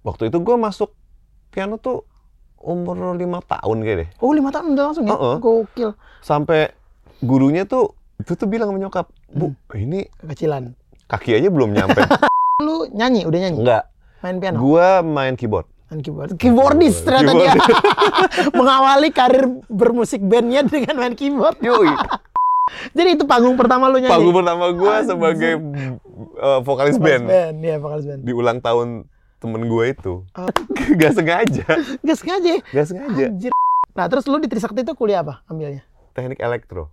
waktu itu gue masuk piano tuh umur lima tahun kayak deh. Oh lima tahun udah langsung ya? Heeh. Gokil. Sampai gurunya tuh itu tuh bilang sama nyokap, bu ini Kecilan. kaki aja belum nyampe. Lu nyanyi, udah nyanyi? Enggak, Main piano? gue main keyboard. Main keyboard. Keyboardis ternyata dia. Mengawali karir bermusik bandnya dengan main keyboard. Yoi, Jadi itu panggung pertama lu nyanyi? panggung pertama gue sebagai uh, vokalis Vokalis band band. Iya, vokalis band. di ulang tahun temen gue itu. Oh. Gak sengaja, Gak sengaja. gak sengaja. Anjir. Nah, terus lu di Trisakti itu kuliah apa ambilnya? Teknik elektro.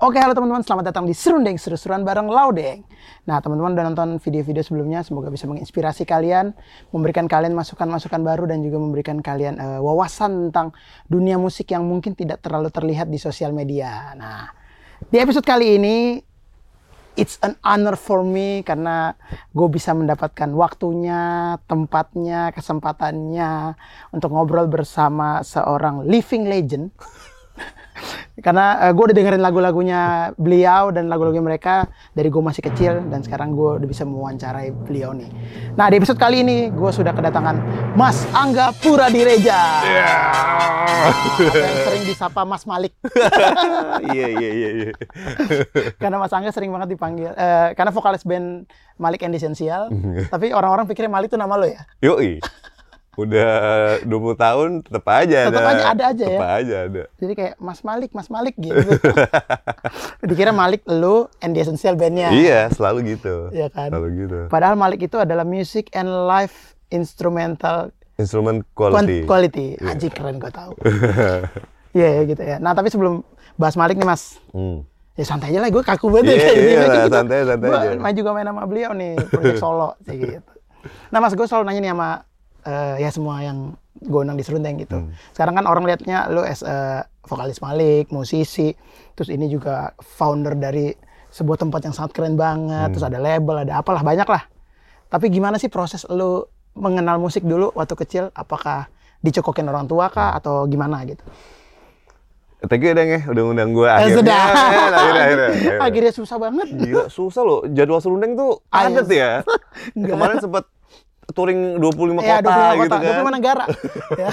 Oke, halo teman-teman, selamat datang di Serundeng Seru-seruan bareng Laudeng. Nah, teman-teman udah nonton video-video sebelumnya, semoga bisa menginspirasi kalian, memberikan kalian masukan-masukan baru dan juga memberikan kalian eh, wawasan tentang dunia musik yang mungkin tidak terlalu terlihat di sosial media. Nah, di episode kali ini it's an honor for me karena gue bisa mendapatkan waktunya, tempatnya, kesempatannya untuk ngobrol bersama seorang living legend. karena gue udah dengerin lagu-lagunya beliau dan lagu-lagunya mereka dari gue masih kecil dan sekarang gue udah bisa mewawancarai beliau nih. Nah di episode kali ini gue sudah kedatangan Mas Angga Puradireja. Atau yang sering disapa Mas Malik. Iya iya iya. iya. karena Mas Angga sering banget dipanggil eh, karena vokalis band Malik and Essential tapi orang-orang pikirnya Malik itu nama lo ya Yoi. Udah 20 tahun tetap aja Tetep ada. aja ada aja ya? Tetep aja ada. jadi kayak Mas Malik Mas Malik gitu dikira Malik lo and the Essential bandnya Iya, selalu gitu. Iya kan? Selalu gitu. padahal Malik itu adalah music and live instrumental Instrumen quan- quality. quality anjing keren gue tahu iya ya, gitu ya nah tapi sebelum bahas Malik nih Mas Hmm. ya santai aja lah gue kaku banget Iya, ya, iya Gitu. santai, santai Gua aja. main juga main sama beliau nih project solo kayak gitu nah mas gue selalu nanya nih sama eh, ya semua yang gue undang di serundeng gitu Hmm. sekarang kan orang liatnya lu as a vokalis Malik musisi terus ini juga founder dari sebuah tempat yang sangat keren banget Hmm. terus ada label ada apalah banyak lah tapi gimana sih proses lu mengenal musik dulu waktu kecil apakah dicokokin orang tua kah atau gimana gitu Thank you Deng ya, udah ngundang gue Eh, akhirnya. sudah. akhirnya, akhirnya, akhirnya. akhirnya susah banget Gila, susah loh. Jadwal serundeng tuh padat ya. Kemarin sempat touring 25 Ya, kota 25 gitu kota, kan. 25 negara. ya,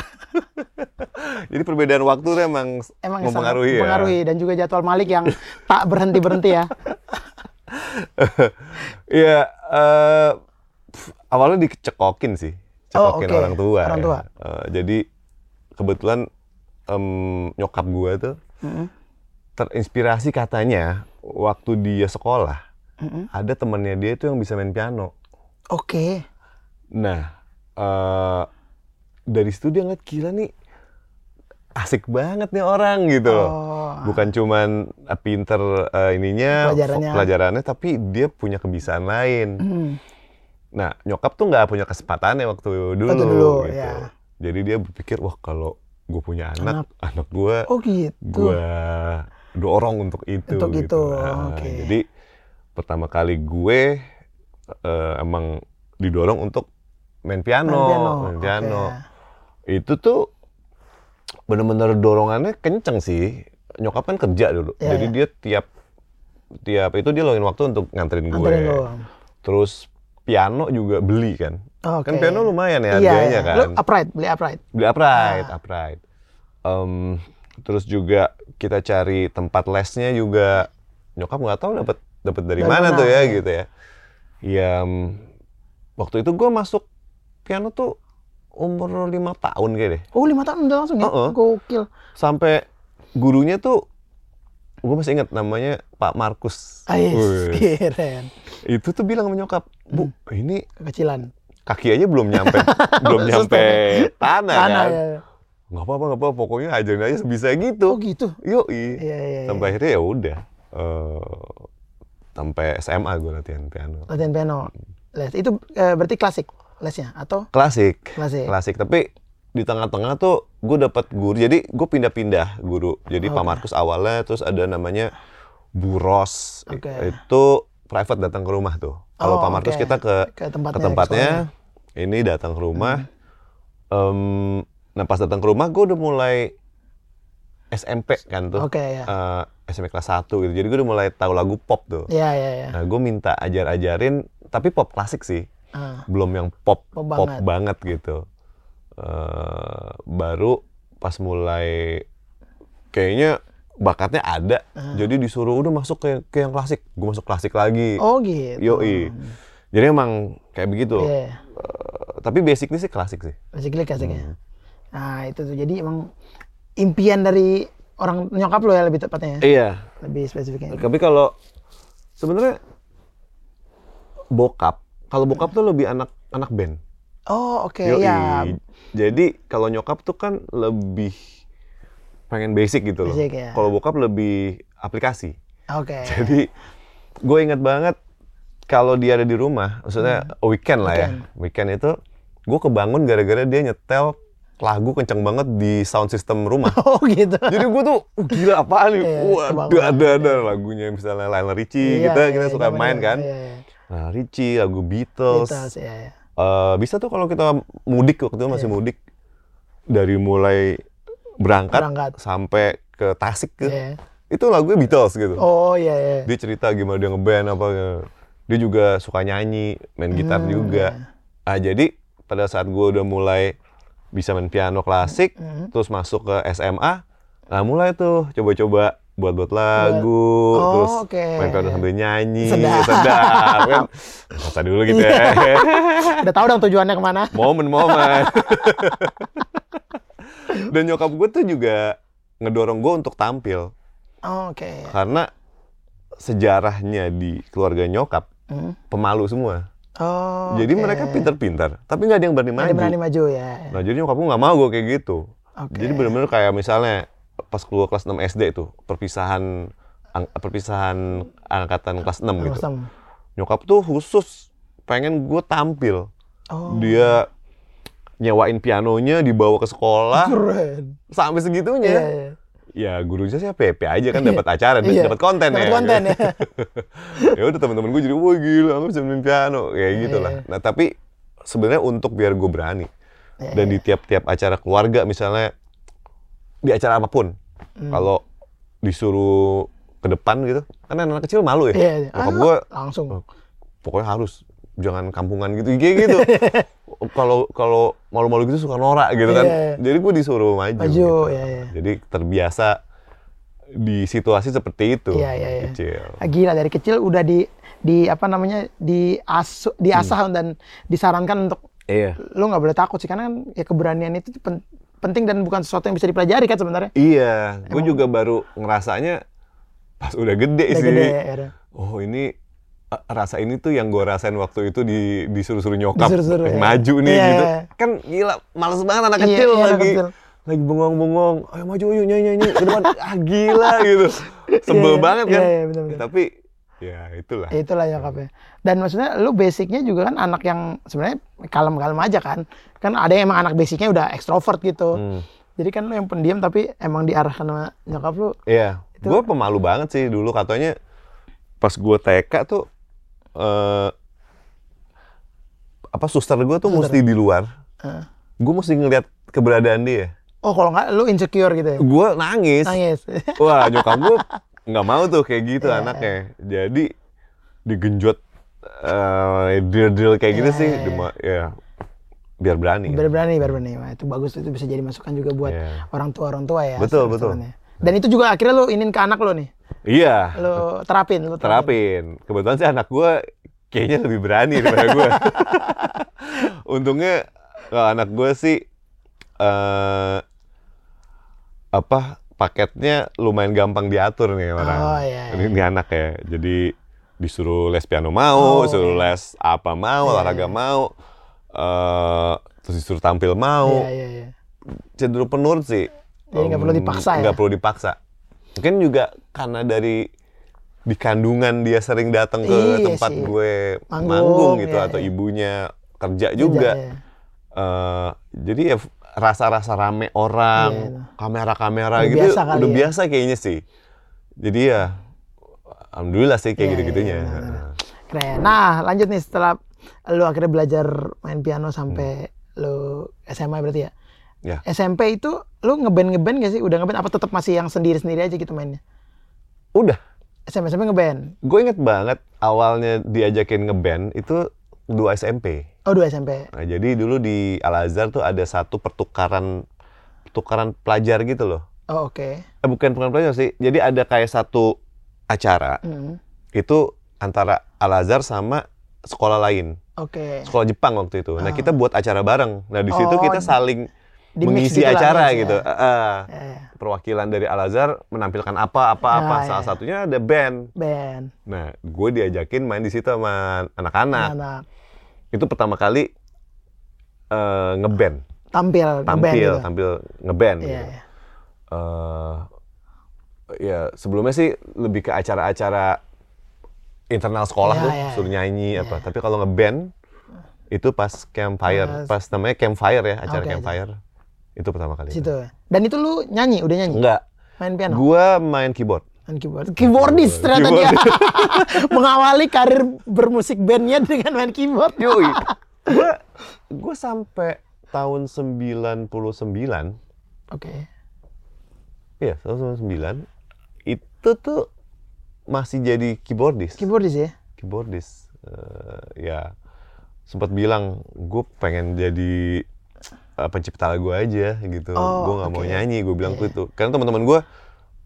Jadi perbedaan waktu tuh emang, emang mempengaruhi ya. mempengaruhi dan juga jadwal Malik yang tak berhenti berhenti ya. Iya, eh, pf, awalnya dicekokin sih. Oh, Cekokin oke. orang tua. Orang ya. tua. Eh, jadi kebetulan em, nyokap gue tuh terinspirasi katanya waktu dia sekolah. Ada temannya dia itu yang bisa main piano. Oke. Nah, eh dari situ dia ngeliat gila nih asik banget nih orang gitu loh. Oh. Bukan cuman eh, pinter eh, ininya, Pelajarannya. pelajarannya, tapi dia punya kebiasaan lain. Hmm. Nah, nyokap tuh nggak punya kesempatannya waktu dulu, Waktu dulu, gitu. ya. Jadi dia berpikir, wah kalau gue punya anak, anak gue, Oh gitu. gue dorong untuk itu. Untuk gitu. itu, Nah, oke. Jadi pertama kali gue eh, emang didorong untuk main piano, Main piano. main piano. Oke. Itu tuh bener-bener dorongannya kenceng sih. Nyokap kan kerja dulu, Iya, jadi iya. dia tiap tiap itu dia luangin waktu untuk nganterin gue. Terus piano juga beli kan. Oke. Kan piano lumayan ya Iya, harganya iya. kan. Lu upright, beli upright. Beli upright, Ah. upright. Em, terus juga kita cari tempat lesnya juga nyokap nggak tahu dapat dapat dari, Dari mana, mana, tuh ya iya. gitu ya. Ya waktu itu gue masuk piano tuh umur lima tahun kayak deh. Oh lima tahun udah langsung ya? Heeh. Gokil. Sampai gurunya tuh gue masih ingat namanya Pak Markus. Ah, yes. Wih. Keren. Itu tuh bilang sama nyokap, Bu, Hmm. ini Kecilan. kaki aja belum nyampe belum nyampe tanah, Tanah kan ya. nggak apa-apa nggak apa pokoknya ajarin aja sebisa Oh gitu gitu. yuk Iya, iya, iya. sampai akhirnya ya udah eh, sampai SMA gue latihan piano Latihan piano. Les. Itu eh, berarti klasik lesnya atau klasik Klasik. klasik tapi di tengah-tengah tuh gue dapat guru jadi gue pindah-pindah guru jadi Pak Oke. Markus awalnya terus ada namanya Bu Ros Oke. itu private datang ke rumah tuh kalau Oh, Pak Markus oke. kita ke Ke tempatnya, ke tempatnya ini datang ke rumah Em, nah pas datang ke rumah gue udah mulai SMP kan tuh. Oke, ya. Eh, SMP kelas 1 gitu. Jadi gue udah mulai tahu lagu pop tuh. Iya, iya, iya. Nah, gue minta ajar-ajarin, tapi pop klasik sih. Ah. Belum yang pop Pop pop, banget. banget. gitu. Eh, baru pas mulai kayaknya bakatnya ada. Jadi disuruh udah masuk ke ke yang klasik. Gue masuk klasik lagi. Oh gitu. Yoi. Jadi emang kayak begitu. Iya. Eh, tapi basicnya sih klasik sih. Basically klasik ya. Hmm. Nah itu tuh jadi emang impian dari orang nyokap lo ya lebih tepatnya ya. Iya. Lebih spesifiknya. Tapi kalau sebenarnya bokap, kalau bokap tuh lebih anak anak band. Oh oke Yoi. ya. Jadi kalau nyokap tuh kan lebih pengen basic gitu loh. Basic, ya. Kalau bokap lebih aplikasi. Oke. Jadi gue inget banget kalau dia ada di rumah, maksudnya weekend lah ya. Weekend itu gue kebangun gara-gara dia nyetel lagu kenceng banget di sound system rumah. Oh gitu. Jadi gue tuh uh, gila apaan nih? Iya, Wah, kebangun. ada ada lagunya misalnya Lionel Richie Iya, kita iya, kita iya, suka bener, main kan. Iya, iya. Nah, Richie, lagu Beatles. Beatles, iya, iya. Eh, bisa tuh kalau kita mudik waktu itu masih mudik dari mulai berangkat, Berangkat. sampai ke Tasik ke Iya. itu lagunya Beatles gitu. Oh iya iya. Dia cerita gimana dia ngeband apa dia juga suka nyanyi, main gitar Hmm, juga. iya. Ah jadi pada saat gue udah mulai bisa main piano klasik, Hmm, terus masuk ke SMA, nah mulai tuh coba-coba buat-buat lagu, Oh, terus oke. main piano sambil nyanyi, Sedap. sedap kan. Masa dulu gitu ya. Udah tahu dong tujuannya ke mana? momen-momen. Dan nyokap gue tuh juga ngedorong gue untuk tampil Oh, Oke. karena sejarahnya di keluarga nyokap Hmm. pemalu semua. Oh. Jadi oke. mereka pinter-pinter, tapi nggak ada yang berani Ada maju. berani maju ya. Nah jadi nyokap gue nggak mau gue kayak gitu. Oke. Jadi bener-bener kayak misalnya pas keluar kelas 6 SD tuh perpisahan ang- perpisahan angkatan kelas 6 gitu. Nyokap tuh khusus pengen gue tampil. Oh. Dia nyewain pianonya dibawa ke sekolah Keren. sampai segitunya. Iya, iya. Ya gurunya sih PP aja kan dapat acara, Iya. dapat konten Dapat ya. konten ya. ya udah teman-teman gue jadi wah gila aku bisa main piano kayak Iya, gitu lah. Nah tapi sebenarnya untuk biar gue berani dan di tiap-tiap acara keluarga misalnya di acara apa pun Hmm. kalau disuruh ke depan gitu kan anak kecil malu ya. Iya, iya. Nyokap Ah, gue langsung. pokoknya harus jangan kampungan gitu kayak gitu. Kalau kalau malu-malu gitu suka norak gitu kan. Iya, iya. Jadi gue disuruh maju. Maju, gitu. iya, iya. Jadi terbiasa di situasi seperti itu. Iya, iya, iya. Kecil. Ah, Gila dari kecil udah di di apa namanya di asu, diasah dan disarankan untuk Iya. lu nggak boleh takut sih karena kan ya keberanian itu pen- penting dan bukan sesuatu yang bisa dipelajari kan sebenarnya. Iya, gue juga baru ngerasanya pas udah gede Udah sih. gede ya. Oh ini eh, rasa ini tuh yang gue rasain waktu itu di disuruh-suruh nyokap Disuruh-suruh, eh, ya. maju nih Iya, gitu. iya. Kan gila, males banget anak Iya, kecil iya, anak lagi. kecil. Lagi bengong-bengong, ayo maju yuk nyanyi nyanyi ke depan. ah gila gitu. Sebel Iya, banget kan. iya, iya, bener-bener. Tapi ya. Ya, itulah nyokapnya. Dan maksudnya lu basicnya juga kan anak yang sebenarnya kalem-kalem aja kan. Kan ada yang emang anak basicnya udah ekstrovert gitu. Hmm. Jadi kan lu yang pendiam tapi emang diarahkan sama nyokap lu. Iya, gue pemalu banget sih dulu katanya pas gue TK tuh eh apa suster gue tuh mesti di luar. Heeh. Gue mesti ngeliat keberadaan dia. Oh kalau nggak lu insecure gitu ya? Gue nangis. Nangis. Wah nyokap gue nggak mau tuh kayak gitu Iya. anaknya. Jadi digenjot eh drill-drill kayak gitu Iya, sih, iya, Dima- ya biar berani. biar berani, biar berani. Wah, itu bagus itu bisa jadi masukan juga buat Iya. orang tua orang tua ya. Betul, betul. Dan itu juga akhirnya lu inin ke anak lu nih. Iya, Lu terapin, lu terapin. Kebetulan sih anak gue kayaknya lebih berani daripada gue. Untungnya kalau anak gue sih eh apa paketnya lumayan gampang diatur nih orang. Oh, iya, Ini, ini anak ya. Jadi disuruh les piano mau, Oh, disuruh les apa mau, Iya, olahraga mau, eh terus disuruh tampil mau. Iya, iya, iya. Cenderung penurut sih. Jadi nggak perlu Em, dipaksa ya? Nggak perlu dipaksa. Mungkin juga karena dari di kandungan dia sering datang ke Iya tempat sih. gue Manggung, manggung, gitu iya, atau iya. ibunya kerja juga. Iya, iya. Eh, jadi ya rasa-rasa rame orang, Iya, iya. kamera-kamera Udah gitu biasa kali udah ya. biasa kayaknya sih. Jadi ya alhamdulillah sih kayak Iya, gitu-gitunya. iya, benar, Keren. Nah, lanjut nih setelah lu akhirnya belajar main piano sampai lu SMA berarti ya. Ya. SMP itu lu ngeband ngeband gak sih? Udah ngeband apa tetap masih yang sendiri sendiri aja gitu mainnya? Udah. SMP SMP ngeband. Gue inget banget awalnya diajakin ngeband itu dua SMP. Oh dua SMP. Nah, jadi dulu di Al Azhar tuh ada satu pertukaran pertukaran pelajar gitu loh. Oh oke. Eh, bukan pertukaran pelajar sih. Jadi ada kayak satu acara Hmm, itu antara Al Azhar sama sekolah lain. Oke. Sekolah Jepang waktu itu. Nah, kita buat acara bareng. Nah, di situ Oh, kita saling mengisi gitu lah, acara ya. gitu. Ah, ah. Ya, ya. perwakilan dari Al Azhar menampilkan apa apa apa. Ya, Salah ya. satunya ada band. Band. Nah, gue diajakin main di situ sama anak-anak. Anak. Itu pertama kali eh, ngeband, Tampil, tampil, gitu. tampil ngeband. Iya, gitu. iya. Eh, ya sebelumnya sih lebih ke acara-acara internal sekolah Ya, tuh, ya, suruh nyanyi apa. Tapi kalau ngeband itu pas campfire, Pas- pas namanya campfire ya, acara Oke, campfire. Itu pertama kali. Situ. Dan itu lu nyanyi, udah nyanyi? Enggak, Main piano? gua main keyboard. Main keyboard. Keyboardis ternyata dia. Mengawali karir bermusik bandnya dengan main keyboard. Yoi. gua sampai tahun 99 Oke. Iya, 1999 itu tuh masih jadi keyboardis. Keyboardis ya? Keyboardis. Eh, ya sempat bilang gue pengen jadi eh, pencipta lagu aja gitu. Oh, gue nggak mau oke. nyanyi, gue bilang gitu. Karena teman-teman gue,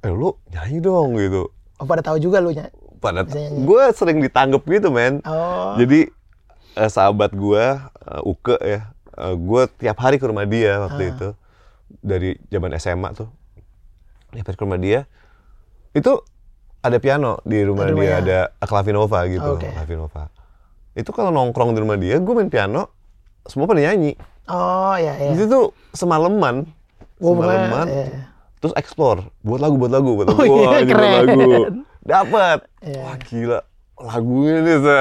eh lu nyanyi dong gitu. Oh pada tahu juga lu nyanyi. Pada gue sering ditanggep gitu men. Oh. Jadi eh, sahabat gue, eh, Uke ya, gue tiap hari ke rumah dia Ah. waktu itu dari zaman SMA tuh, tiap hari ke rumah dia. Itu ada piano di rumah Di dia, rumahnya. ada Clavinova gitu, Oke. Clavinova. Itu kalau nongkrong di rumah dia, gue main piano, semua pada nyanyi. Oh ya ya. Di situ semalaman, Oh, semalaman, pokoknya, iya. Terus explore, buat lagu, buat lagu, buat lagu, Oh, iya, Wah, ini buat lagu, dapat, Iya. wah gila, lagunya nih, Sa.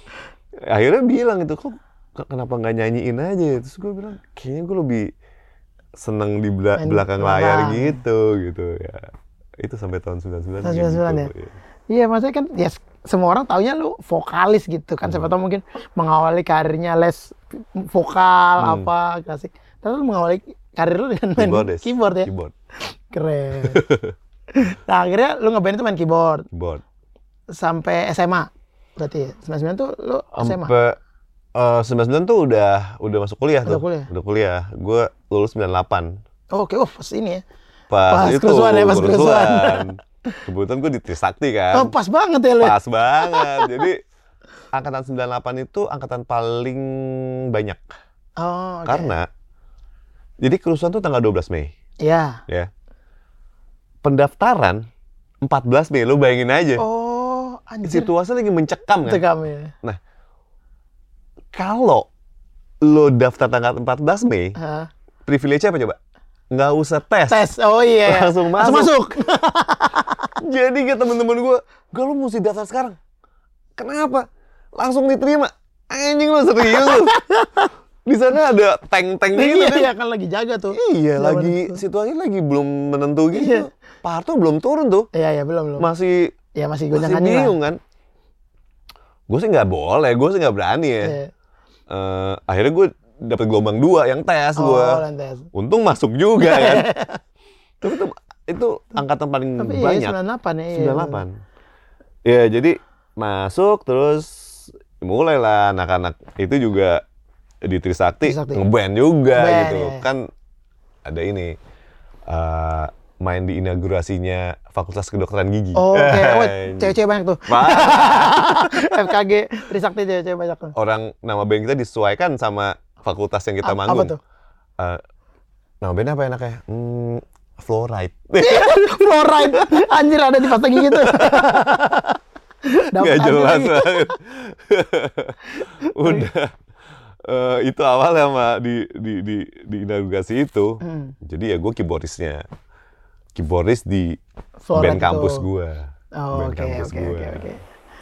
akhirnya bilang itu kok ke- kenapa nggak nyanyiin aja, terus gue bilang kayaknya gue lebih seneng di bela- belakang layar gitu, gitu ya, itu sampai tahun 99 Tahun gitu, 99 ya? iya. Iya, maksudnya kan ya semua orang taunya lu vokalis gitu kan. Siapa tahu mungkin mengawali karirnya les vokal Hmm. apa klasik. Tapi lu mengawali karir lu dengan main Keyboardis. keyboard ya. Keyboard, Keren. nah, akhirnya lu ngeband itu main keyboard keyboard. sampai SMA. Berarti 99 tuh lu SMA. Sampai eh 99 tuh udah udah masuk kuliah Udah tuh. kuliah. Udah kuliah. Gue lulus 98. Oh, Oke, oh pas ini ya. Pas, Pas itu kerusuhan ya, pas kerusuhan. Kebetulan gue di Trisakti kan. Oh, pas banget ya lu. ya? Pas banget. Jadi angkatan 98 itu angkatan paling banyak. Oh, oke. Karena jadi kerusuhan tuh tanggal 12 Mei, ya. ya. Pendaftaran 14 Mei, lu bayangin aja. Oh, anjir. Situasi lagi mencekam kan. Ya. Kalau lo daftar tanggal 14 Mei, Hah? privilege-nya apa coba? Nggak usah tes. Tes. Oh iya. Langsung masuk. masuk. Jadi ke temen-temen gue, gak lo mesti daftar sekarang. Kenapa? Langsung diterima. Anjing lo serius lo. Di sana ada tank-tank gitu iya, kan. iya kan lagi jaga tuh. Iya, lagi itu. situasi lagi belum menentu Iya. gitu. Pak Harto belum turun tuh. Iya, iya belum belum. Masih ya masih masih ganjing lah. bingung kan. Gue sih nggak boleh, gue sih nggak berani ya. Iya. Eh, akhirnya gue dapet gelombang dua yang tes Oh, gue. Untung masuk juga kan. Tapi itu, itu angkatan paling Tapi banyak. iya 98 ya. iya. 98. Ya, jadi masuk terus mulailah anak-anak itu juga di Trisakti, Trisakti. ngeband juga gitu. iya. Kan ada ini eh, main di inaugurasinya Fakultas Kedokteran Gigi. Oh, Oke, oh, Eh, cewek-cewek banyak tuh. FKG Trisakti cewek-cewek banyak tuh. orang nama band kita disesuaikan sama fakultas yang kita A- manggung. Apa tuh? Eh, nama bandnya apa enaknya? Hmm, Fluoride. Fluoride. Anjir ada di pasta gigi tuh. Gak jelas banget. Udah. Eh, itu awal sama di di di di inaugurasi itu. Hmm. Jadi ya gue keyboardisnya. Keyboardis di Fluoride band kampus itu. gue. Oh, band oke, kampus oke, gue. oke.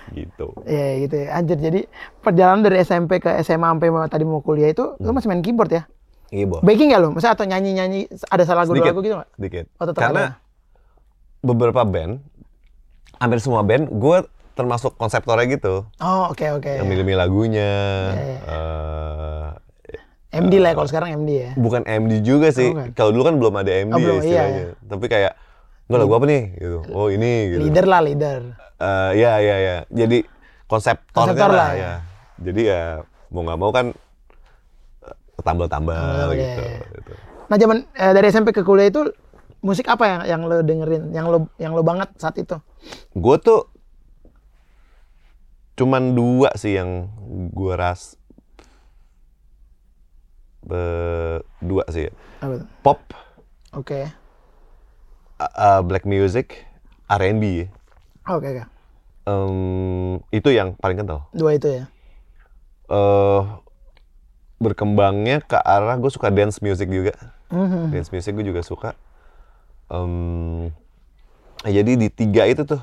Gitu. Iya gitu ya. Anjir jadi perjalanan dari SMP ke SMA sampai tadi mau kuliah itu lu masih main keyboard ya? Keyboard. Baking nggak lu? Masa atau nyanyi-nyanyi ada salah lagu lagu gitu nggak? Oh, tetap Karena ada. beberapa band, hampir semua band, gue termasuk konseptornya gitu. Oh oke oke. yang milih-milih lagunya. Iya, iya. eh, MD lah ya, kalau sekarang MD ya. bukan MD juga sih. Oh. Kalau dulu kan belum ada MD Oh, iya, istilahnya. Tapi kayak enggak lagu apa nih gitu. Oh, ini gitu. Leader lah, leader. Eh, ya ya ya. Jadi konseptornya Konseptor lah lah, ya. Jadi ya mau nggak mau kan eh, tambal-tambal Tambal, gitu. iya, iya. gitu. Nah, zaman eh, dari SMP ke kuliah itu musik apa yang yang lo dengerin, yang lo yang lo banget saat itu? Gue tuh cuman dua sih yang gue ras Be- dua sih. Apa tuh? Pop, Oke. uh, uh, black music, R&B. Oke, oke. Em, itu yang paling kental. Dua itu ya. eh berkembangnya ke arah gue suka dance music juga. Mhm. Dance music gue juga suka. Em, jadi di tiga itu tuh,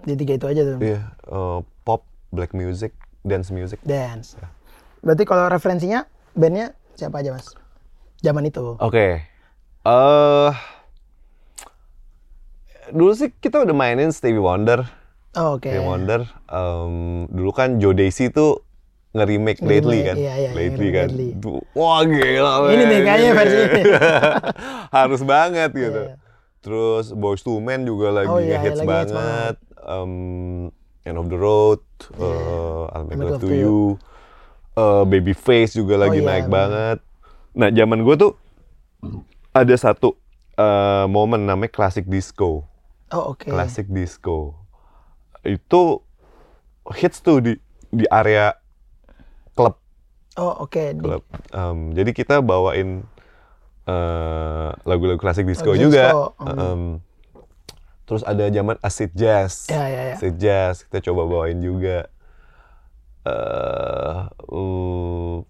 Di tiga itu aja tuh. iya, eh, pop, black music, dance music. Dance. Berarti kalau referensinya bandnya siapa aja mas? Zaman itu. Oke, eh dulu sih kita udah mainin Stevie Wonder. Oh, Oke. Stevie Wonder. Em, dulu kan Joe Daisy tuh nge-remake Lately kan. iya, iya, lately nge-remake kan. Lately. Wah gila. Ini nih kayaknya versi ini. Harus banget gitu. Iya. Terus Boyz II Men juga lagi Oh, iya, ngehits lagi hits banget. Em, End of the Road, eh, I'll Make Love to You, eh, Babyface juga lagi iya, naik bener. banget. Nah zaman gue tuh ada satu eh, momen namanya classic disco Oh oke. classic disco itu hits tuh di di area klub Oh oke. Di- klub Em, jadi kita bawain eh, lagu-lagu klasik disco Lagu juga disco, hmm. Em, terus ada zaman acid jazz Ya, ya, ya. acid jazz kita coba bawain juga eh uh,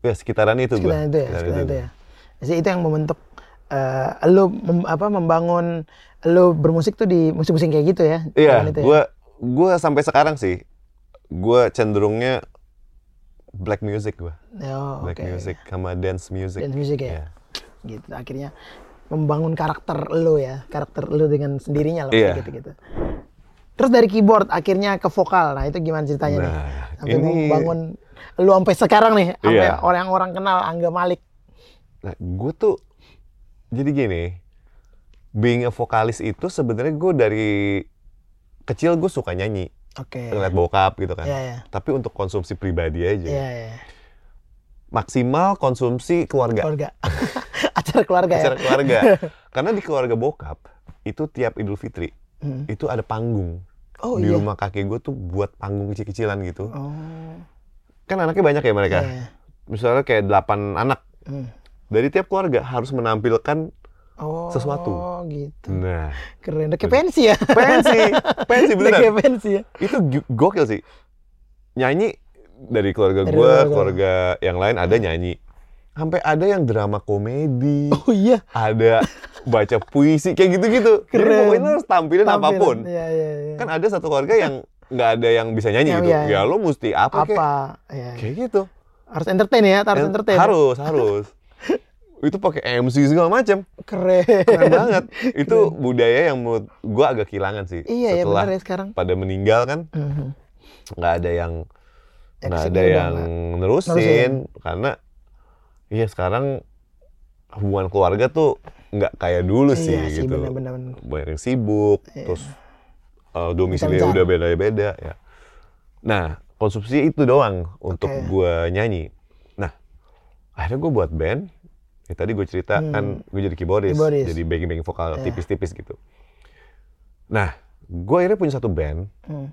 ya sekitaran itu gua. Sekitaran itu ya, sekitaran itu ya. Jadi itu yang membentuk eh lo mem- apa membangun lo bermusik tuh di musik-musik kayak gitu ya. Iya, itu ya? gua gua sampai sekarang sih gua cenderungnya black music gua. Oh, Black oke. music sama dance music. Dance music ya. Iya. Gitu. Akhirnya membangun karakter lo ya, karakter lo dengan sendirinya lah Iya. gitu-gitu. Terus dari keyboard akhirnya ke vokal. Nah, itu gimana ceritanya nih? Nah, Sampai ini- membangun lu sampai sekarang nih, sampai Iya. orang-orang kenal Angga Malik. Nah, gue tuh jadi gini, being a vokalis itu sebenarnya gue dari kecil gue suka nyanyi, Oke. ngeliat bokap gitu kan. Iya, iya. Tapi untuk konsumsi pribadi aja. Iya, iya. Maksimal konsumsi keluarga, Keluarga. Acara keluarga acara ya. keluarga. Karena di keluarga bokap itu tiap Idul Fitri Hmm. itu ada panggung. Oh, di iya. rumah kakek gue tuh buat panggung kecil-kecilan gitu. Oh. Kan anaknya banyak ya mereka. Iya. Misalnya kayak delapan anak. Hmm. Dari tiap keluarga harus menampilkan Oh, Sesuatu. gitu. nah Keren. Udah kayak pensi ya. pensi, pensi Udah kayak beneran. pensi ya. itu gokil sih nyanyi dari keluarga gue keluarga yang lain ada nyanyi sampai ada yang drama komedi Oh iya. ada baca puisi kayak gitu-gitu jadi Keren. pokoknya lo harus tampilin Tampilan. apa pun Iya, iya, iya. kan ada satu keluarga yang nggak ada yang bisa nyanyi Yang gitu iya, ya iya. lo mesti apa, apa? Iya. kayak gitu Harus entertain ya, harus entertain. harus harus itu pakai MC segala macam Keren. keren banget itu budaya yang menurut gue agak kehilangan sih Iya ya setelah benar ya sekarang. pada meninggal kan Mhm. nggak ada yang Ya, nggak ada yang nggak- nerusin, nerusin. karena iya sekarang hubungan keluarga tuh nggak kayak dulu sih Iya sih gitu benar-benar. benar. banyak yang sibuk terus uh, Misal-misal. udah beda-beda ya nah konsumsi itu doang untuk gua nyanyi nah akhirnya gue buat band ya tadi gue cerita kan gue jadi keyboardist, Hmm. Keyboardist. jadi backing backing vokal Iya. tipis-tipis gitu nah gue akhirnya punya satu band Hmm.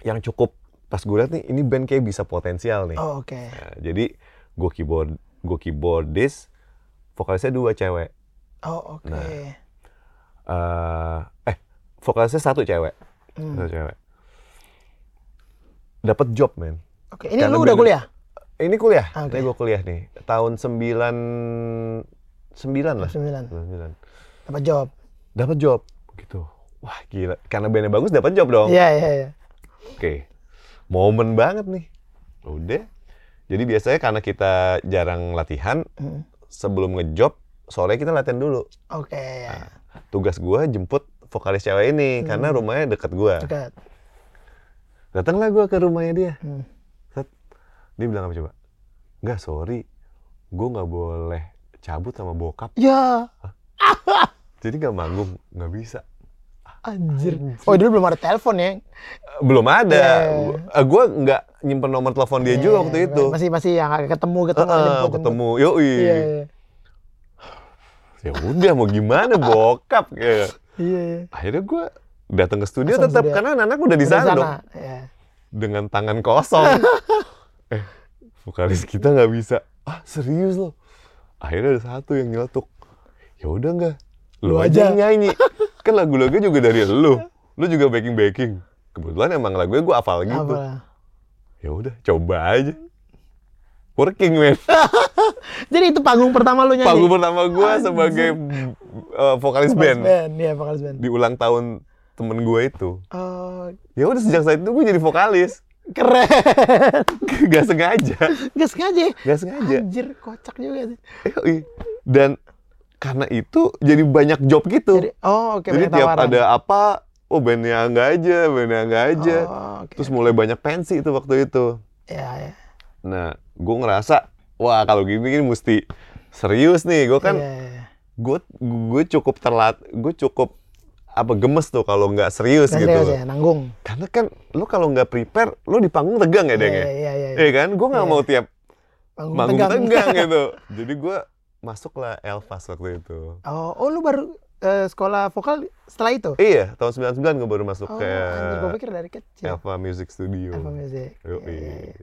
yang cukup pas gue lihat nih ini band kayak bisa potensial nih Oh oke. Nah, jadi gue keyboard gue keyboardist vokalisnya dua cewek Oh oke. Nah. Eh, eh vokalisnya satu cewek Hmm. satu cewek dapat job men Oke. Ini Karena lu udah kuliah? ini kuliah Ah, Oke. ini gue kuliah nih tahun sembilan sembilan lah Sembilan. sembilan Dapat job. dapat job gitu wah gila karena bandnya bagus dapat job dong Iya iya iya. Oke, momen banget nih. Udah. Jadi biasanya karena kita jarang latihan, Hmm. sebelum ngejob, sore kita latihan dulu. Oke ya. Tugas gua jemput vokalis cewek ini, karena rumahnya deket gua. Dekat. Datanglah gua ke rumahnya dia. Hmm. Set. Dia bilang apa coba? Enggak, sorry. gue nggak boleh cabut sama bokap Ya, jadi nggak manggung nggak bisa anjir. Oh, dulu belum ada telepon ya. belum ada Iya. gue nggak nyimpen nomor telepon dia juga waktu Iya, itu Masih masih yang ketemu ketemu jemput. ketemu yoi Iya, iya. ya udah mau gimana bokap ya Iya, iya. akhirnya gue datang ke studio Langsung tetap studio. karena anak-anak udah di sana dong Iya. dengan tangan kosong eh vokalis kita nggak bisa ah serius loh akhirnya ada satu yang nyeletuk ya udah nggak lu, Lu aja aja. nyanyi kan lagu-lagunya juga dari lu. Lu juga backing backing kebetulan emang lagunya gue hafal gitu. Ya udah coba aja. Working man Jadi itu panggung pertama lu nyanyi. panggung pertama gue sebagai uh, vokalis Vokalis band band. Iya, vokalis band. di ulang tahun temen gue itu. Oh, ya udah sejak saat itu gue jadi vokalis. Keren. gak sengaja. Gak sengaja. gak sengaja. Anjir, kocak juga sih. Dan karena itu jadi banyak job gitu Jadi, oh, oke, jadi banyak tiap tawaran. ada apa oh bandnya enggak aja bandnya enggak aja Oh, oke. terus mulai banyak pensi itu waktu itu Ya, ya. nah gue ngerasa wah kalau gini gini mesti serius nih gue kan Iya, iya. gue gue cukup terlat gue cukup apa gemes tuh kalau nggak serius Nggak gitu serius ya, nanggung. karena kan lu kalau nggak prepare lu di panggung tegang ya deng Iya, ya iya, iya. Iya kan gue nggak Iya. mau tiap Panggung tegang. tegang, gitu jadi gue masuklah Elvas waktu itu Oh, oh lu baru eh, sekolah vokal setelah itu? iya tahun 99 gue baru masuk Oh, ke anjir, gue pikir dari kecil. Elva Music Studio Alpha Music. Yoi. Iya, iya, iya.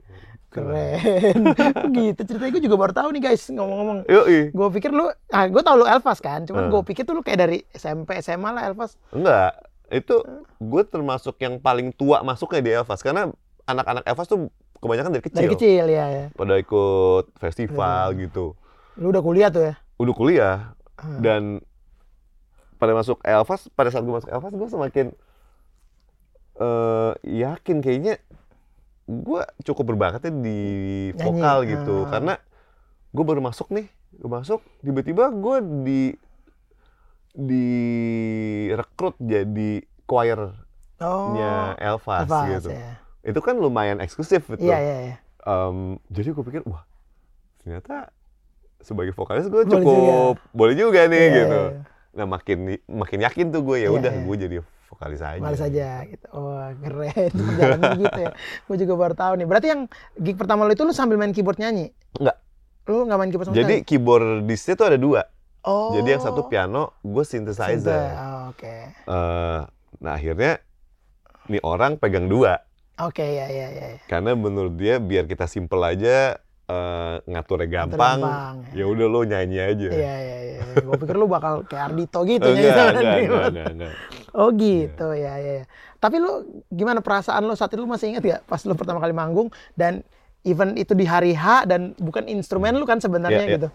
Keren. gitu ceritanya gue juga baru tahu nih guys ngomong-ngomong. Yoi. Gue pikir lu, ah gue tau lu Elvas kan, cuman Hmm. gue pikir tuh lu kayak dari SMP SMA lah Elvas. Enggak, itu gue termasuk yang paling tua masuknya di Elvas karena anak-anak Elvas tuh kebanyakan dari kecil. Dari kecil ya ya. Pada ikut festival gitu. Lu udah kuliah tuh ya. Udah kuliah Hmm. dan pada masuk Elvas, pada saat gue masuk Elvas gue semakin eh yakin kayaknya gue cukup berbakatnya di Nyanyi. vokal gitu Ah. karena gue baru masuk nih gue masuk tiba-tiba gue di di rekrut jadi choir Oh. nya Elvas, Elvas gitu. ya. Itu kan lumayan eksklusif gitu. Iya iya iya. Em, jadi gue pikir wah ternyata sebagai vokalis gue Boleh cukup boleh juga nih Iya, gitu. iya, iya. Nah makin makin yakin tuh gue ya Iya, udah iya. gue jadi vokalis aja. Males aja gitu. Oh, keren. Gitu ya. Gue juga baru tahu nih. Berarti yang gig pertama lu itu lu sambil main keyboard nyanyi? Enggak. Lu nggak main keyboard sama Jadi sekali? keyboardisnya tuh ada dua. oh. Jadi yang satu piano, gue synthesizer. Synth- oh, Oke. Eh, nah akhirnya nih orang pegang dua Oke, ya ya ya. ya. karena menurut dia biar kita simple aja eh, ngaturnya gampang. gampang, Ya ya. udah lo nyanyi aja. Iya iya iya. Gue pikir lu bakal kayak Ardito gitu Oh, nyanyi sama enggak, dia. enggak, enggak, enggak. Oh gitu ya ya. ya. Tapi lu gimana perasaan lu saat itu lu masih ingat gak pas lu pertama kali manggung dan event itu di hari H dan bukan instrumen lu kan sebenarnya Iya, iya. gitu.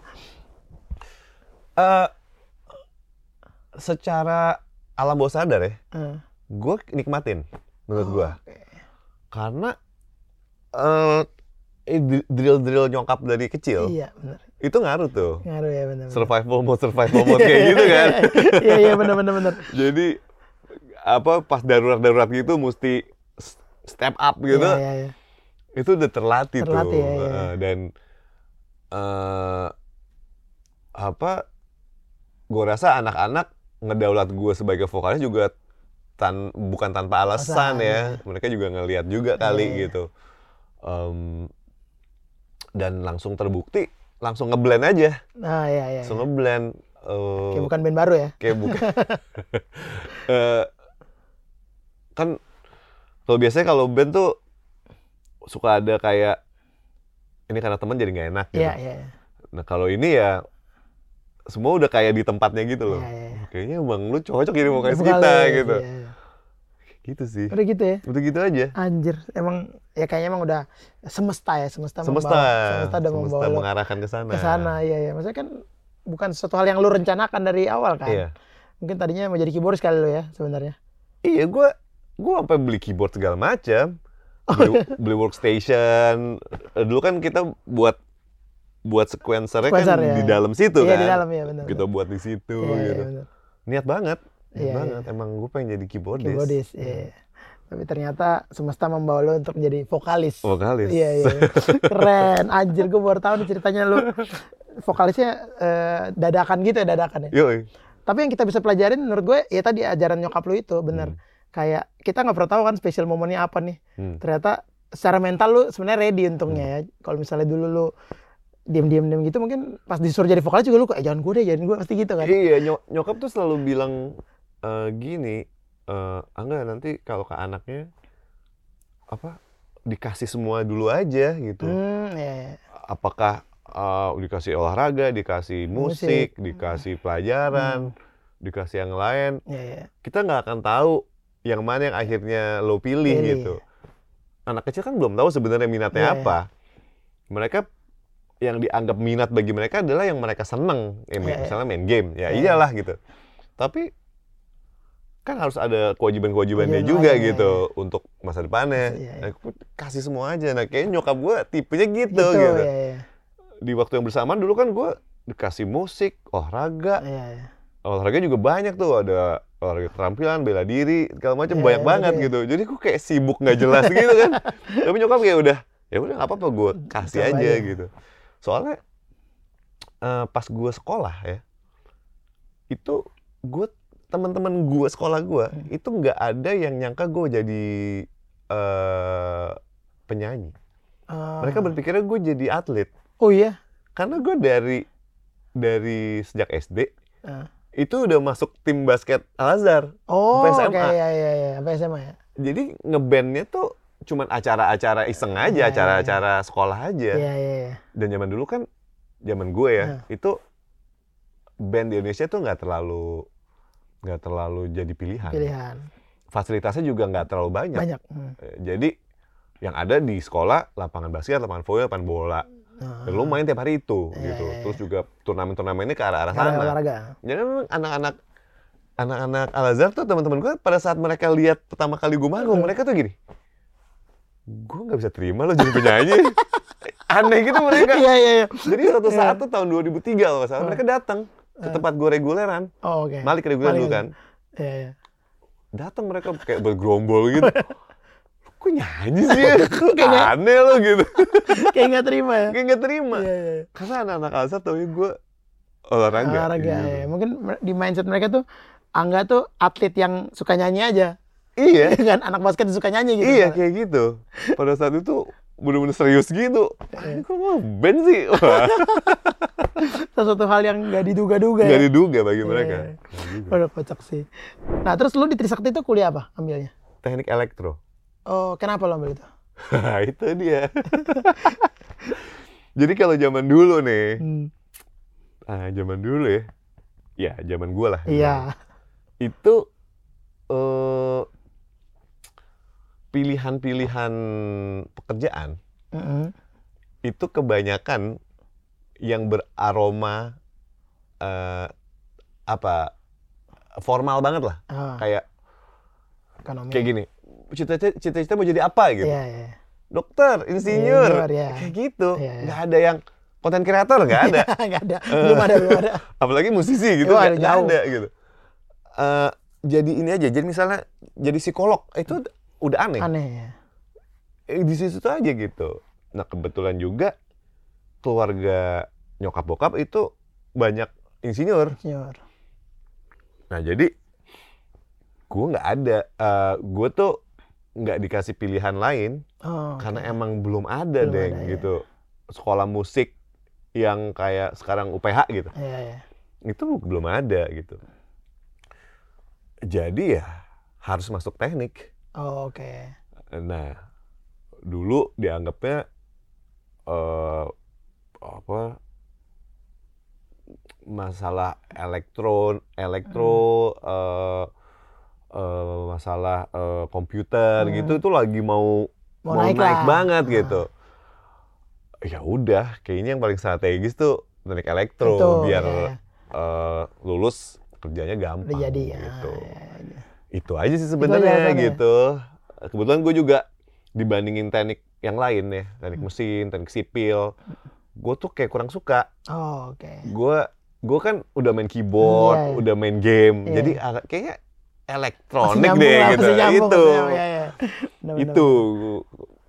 Eh, secara alam bawah sadar ya, Hmm. gue nikmatin menurut gue. Oke. Karena eh drill-drill nyokap dari kecil Iya benar. itu ngaruh tuh. Ngaruh ya benar. Survival mode, survival mode kayak gitu kan. Iya iya benar benar benar. Jadi apa pas darurat-darurat gitu mesti step up gitu. Iya iya iya. Itu udah terlatih, Terlatih, tuh. ya, ya. Eh, dan eh apa gue rasa anak-anak ngedaulat gue sebagai vokalis juga tan bukan tanpa alasan Alasan, ya mereka juga ngelihat juga kali Iya. gitu Em, dan langsung terbukti langsung ngeblend aja Nah iya iya. langsung ngeblend eh, Kayak bukan band baru ya. kayak bukan Eh, kan kalau biasanya kalau band tuh suka ada kayak ini karena teman jadi nggak enak gitu. Iya iya. iya. Nah kalau ini ya semua udah kayak di tempatnya gitu loh. Iya, iya, iya. Kayaknya bang lu cocok jadi vokalis Vokalis, kita gitu. Iya, iya. Gitu sih. Udah gitu ya. Udah gitu aja. Anjir, emang ya kayaknya emang udah semesta ya, semesta, Semesta, membawa, semesta udah semesta membawa lo mengarahkan ke sana. ke sana. Iya, iya. Maksudnya kan bukan sesuatu hal yang lu rencanakan dari awal kan. Iya. Mungkin tadinya mau jadi keyboardis kali lu ya sebenarnya. Iya, gue gue sampai beli keyboard segala macam. Oh, Beli, iya. beli workstation. Dulu kan kita buat buat sequencernya kan Sequencer, ya, di ya. dalam situ iya kan. di dalam ya benar. Kita buat di situ Iya, iya, gitu. benar. Niat banget. Iya, banget. Emang gue pengen jadi keyboardist. Keyboardis, iya. Tapi ternyata semesta membawa lo untuk menjadi vokalis. Vokalis. Iya, iya. Keren. Anjir, gue baru tahu nih ceritanya lu. Vokalisnya eh, dadakan gitu ya, dadakan ya. Yoi. Tapi yang kita bisa pelajarin menurut gue ya tadi ajaran nyokap lu itu bener. Kayak kita nggak pernah tahu kan spesial momennya apa nih. Hmm. Ternyata secara mental lu sebenarnya ready untungnya ya. Kalau misalnya dulu lu diem-diem diem gitu mungkin pas disuruh jadi vokalis juga lu kayak jangan gue deh, jangan gue pasti gitu kan. Iya, nyok- nyokap tuh selalu bilang eh, gini, eh Angga nanti kalau ke anaknya apa dikasih semua dulu aja gitu. Hmm, ya, ya. Apakah eh, dikasih olahraga, dikasih musik, Musik. dikasih pelajaran, dikasih yang lain, ya, ya. kita nggak akan tahu yang mana yang akhirnya lo pilih, Pilih. gitu. Anak kecil kan belum tahu sebenarnya minatnya Iya, iya. apa. Mereka yang dianggap minat bagi mereka adalah yang mereka seneng, ya, Iya, iya. misalnya main game, ya Iya, iyalah gitu. Tapi kan harus ada kewajiban-kewajibannya Kewajiban juga gitu untuk masa depannya. Iya, iya. Nah, kasih semua aja. Nah, kayaknya nyokap gue tipenya gitu, Gitu, gitu. ya, ya. Di waktu yang bersamaan dulu kan gue dikasih musik, olahraga, Iya, iya. olahraga juga banyak tuh ada olahraga keterampilan, bela diri, segala macam Iya, banyak iya, banget iya. gitu. Jadi gue kayak sibuk nggak jelas gitu kan. Tapi nyokap kayak udah, ya udah nggak apa-apa gue kasih aja, aja. gitu. Soalnya eh, pas gue sekolah ya, itu gue teman-teman gue sekolah gue Hmm. itu nggak ada yang nyangka gue jadi eh penyanyi. Ah. Mereka berpikirnya gue jadi atlet Oh iya. karena gue dari dari sejak SD Ah. itu udah masuk tim basket Al Azhar. Oh, oke SMA. ya ya ya, sampai SMA ya. Jadi ngebandnya tuh cuman acara-acara iseng Iya, aja, iya, acara-acara sekolah aja. Iya iya iya. Dan zaman dulu kan, zaman gue ya, Nah. itu band di Indonesia tuh nggak terlalu nggak terlalu jadi pilihan. Pilihan. Fasilitasnya juga nggak terlalu banyak. Banyak. Hmm. Eh, Jadi yang ada di sekolah lapangan basket, lapangan volley, lapangan bola. Dan lu main tiap hari itu Iya, gitu. iya, Terus juga turnamen-turnamennya ke arah-arah sana. olahraga. Jadi memang anak-anak anak-anak Al Azhar tuh teman-teman gue pada saat mereka lihat pertama kali gue manggung, mereka tuh gini, gue nggak bisa terima lo jadi penyanyi. Aneh gitu mereka. Iya iya iya. Jadi suatu saat tuh tahun 2003 kalau nggak salah, mereka datang ke tempat gue reguleran, Oh oke. Malik reguleran dulu kan. Iya iya. Datang mereka kayak bergerombol gitu. Kok nyanyi sih ya? Aneh lo gitu. Kayak nggak terima ya. Kayak nggak terima. Iya iya. Karena anak-anak Al Azhar tau gue olahraga. Olahraga. gitu. ya. Mungkin di mindset mereka tuh Angga tuh atlet yang suka nyanyi aja. Iya. kan anak basket suka nyanyi gitu. Iya kayak gitu. Pada saat itu bener-bener serius gitu. Ini kok mau band sih? Sesuatu hal yang nggak diduga-duga nggak ya. diduga bagi Iya, mereka. iya. Waduh kocak sih. Nah terus lu di Trisakti itu kuliah apa ambilnya? Teknik elektro. Oh kenapa lo ambil itu? itu dia. Jadi kalau zaman dulu nih, Hmm. ah zaman dulu ya, ya zaman gue lah. Iya. Itu eh, pilihan-pilihan pekerjaan Mm-mm. itu kebanyakan yang beraroma eh, apa formal banget lah. Ah, Kayak ekonomi. kayak gini. Cita-cita mau jadi apa gitu? Iya iya. Dokter, insinyur, Insinyur, ya. kayak gitu. Iya, iya. Nggak ada yang konten kreator nggak ada. Nggak ada. Belum ada belum ada. Apalagi musisi gitu nggak ada gitu. Eh, jadi ini aja. Jadi misalnya jadi psikolog itu udah aneh. Aneh ya. Eh, Di situ aja gitu. Nah kebetulan juga keluarga nyokap bokap itu banyak insinyur. Senior. Nah jadi gue nggak ada. Eh, gue tuh nggak dikasih pilihan lain Oh, karena oke. emang belum ada Belum deh ada, ya. gitu sekolah musik yang kayak sekarang UPH gitu Iya iya. itu belum ada gitu jadi ya harus masuk teknik Oh, oke. nah dulu dianggapnya eh apa masalah elektron elektro eh eh, masalah eh, komputer Hmm. gitu itu lagi mau Mau mau, naik naik, lah. banget Ah. gitu ya udah kayaknya yang paling strategis tuh teknik elektro Itu, biar iya. eh, lulus kerjanya gampang Udah jadi ya. gitu Iya, iya. Itu aja sih sebenarnya gitu kebetulan gue juga dibandingin teknik yang lain ya teknik mesin teknik sipil gue tuh kayak kurang suka Oh, oke. gue gue kan udah main keyboard Iya, iya. udah main game Iya. jadi agak- kayaknya elektronik nyambung deh lah, gitu. nyambung, itu. nyambung, ya, ya. Benar, itu.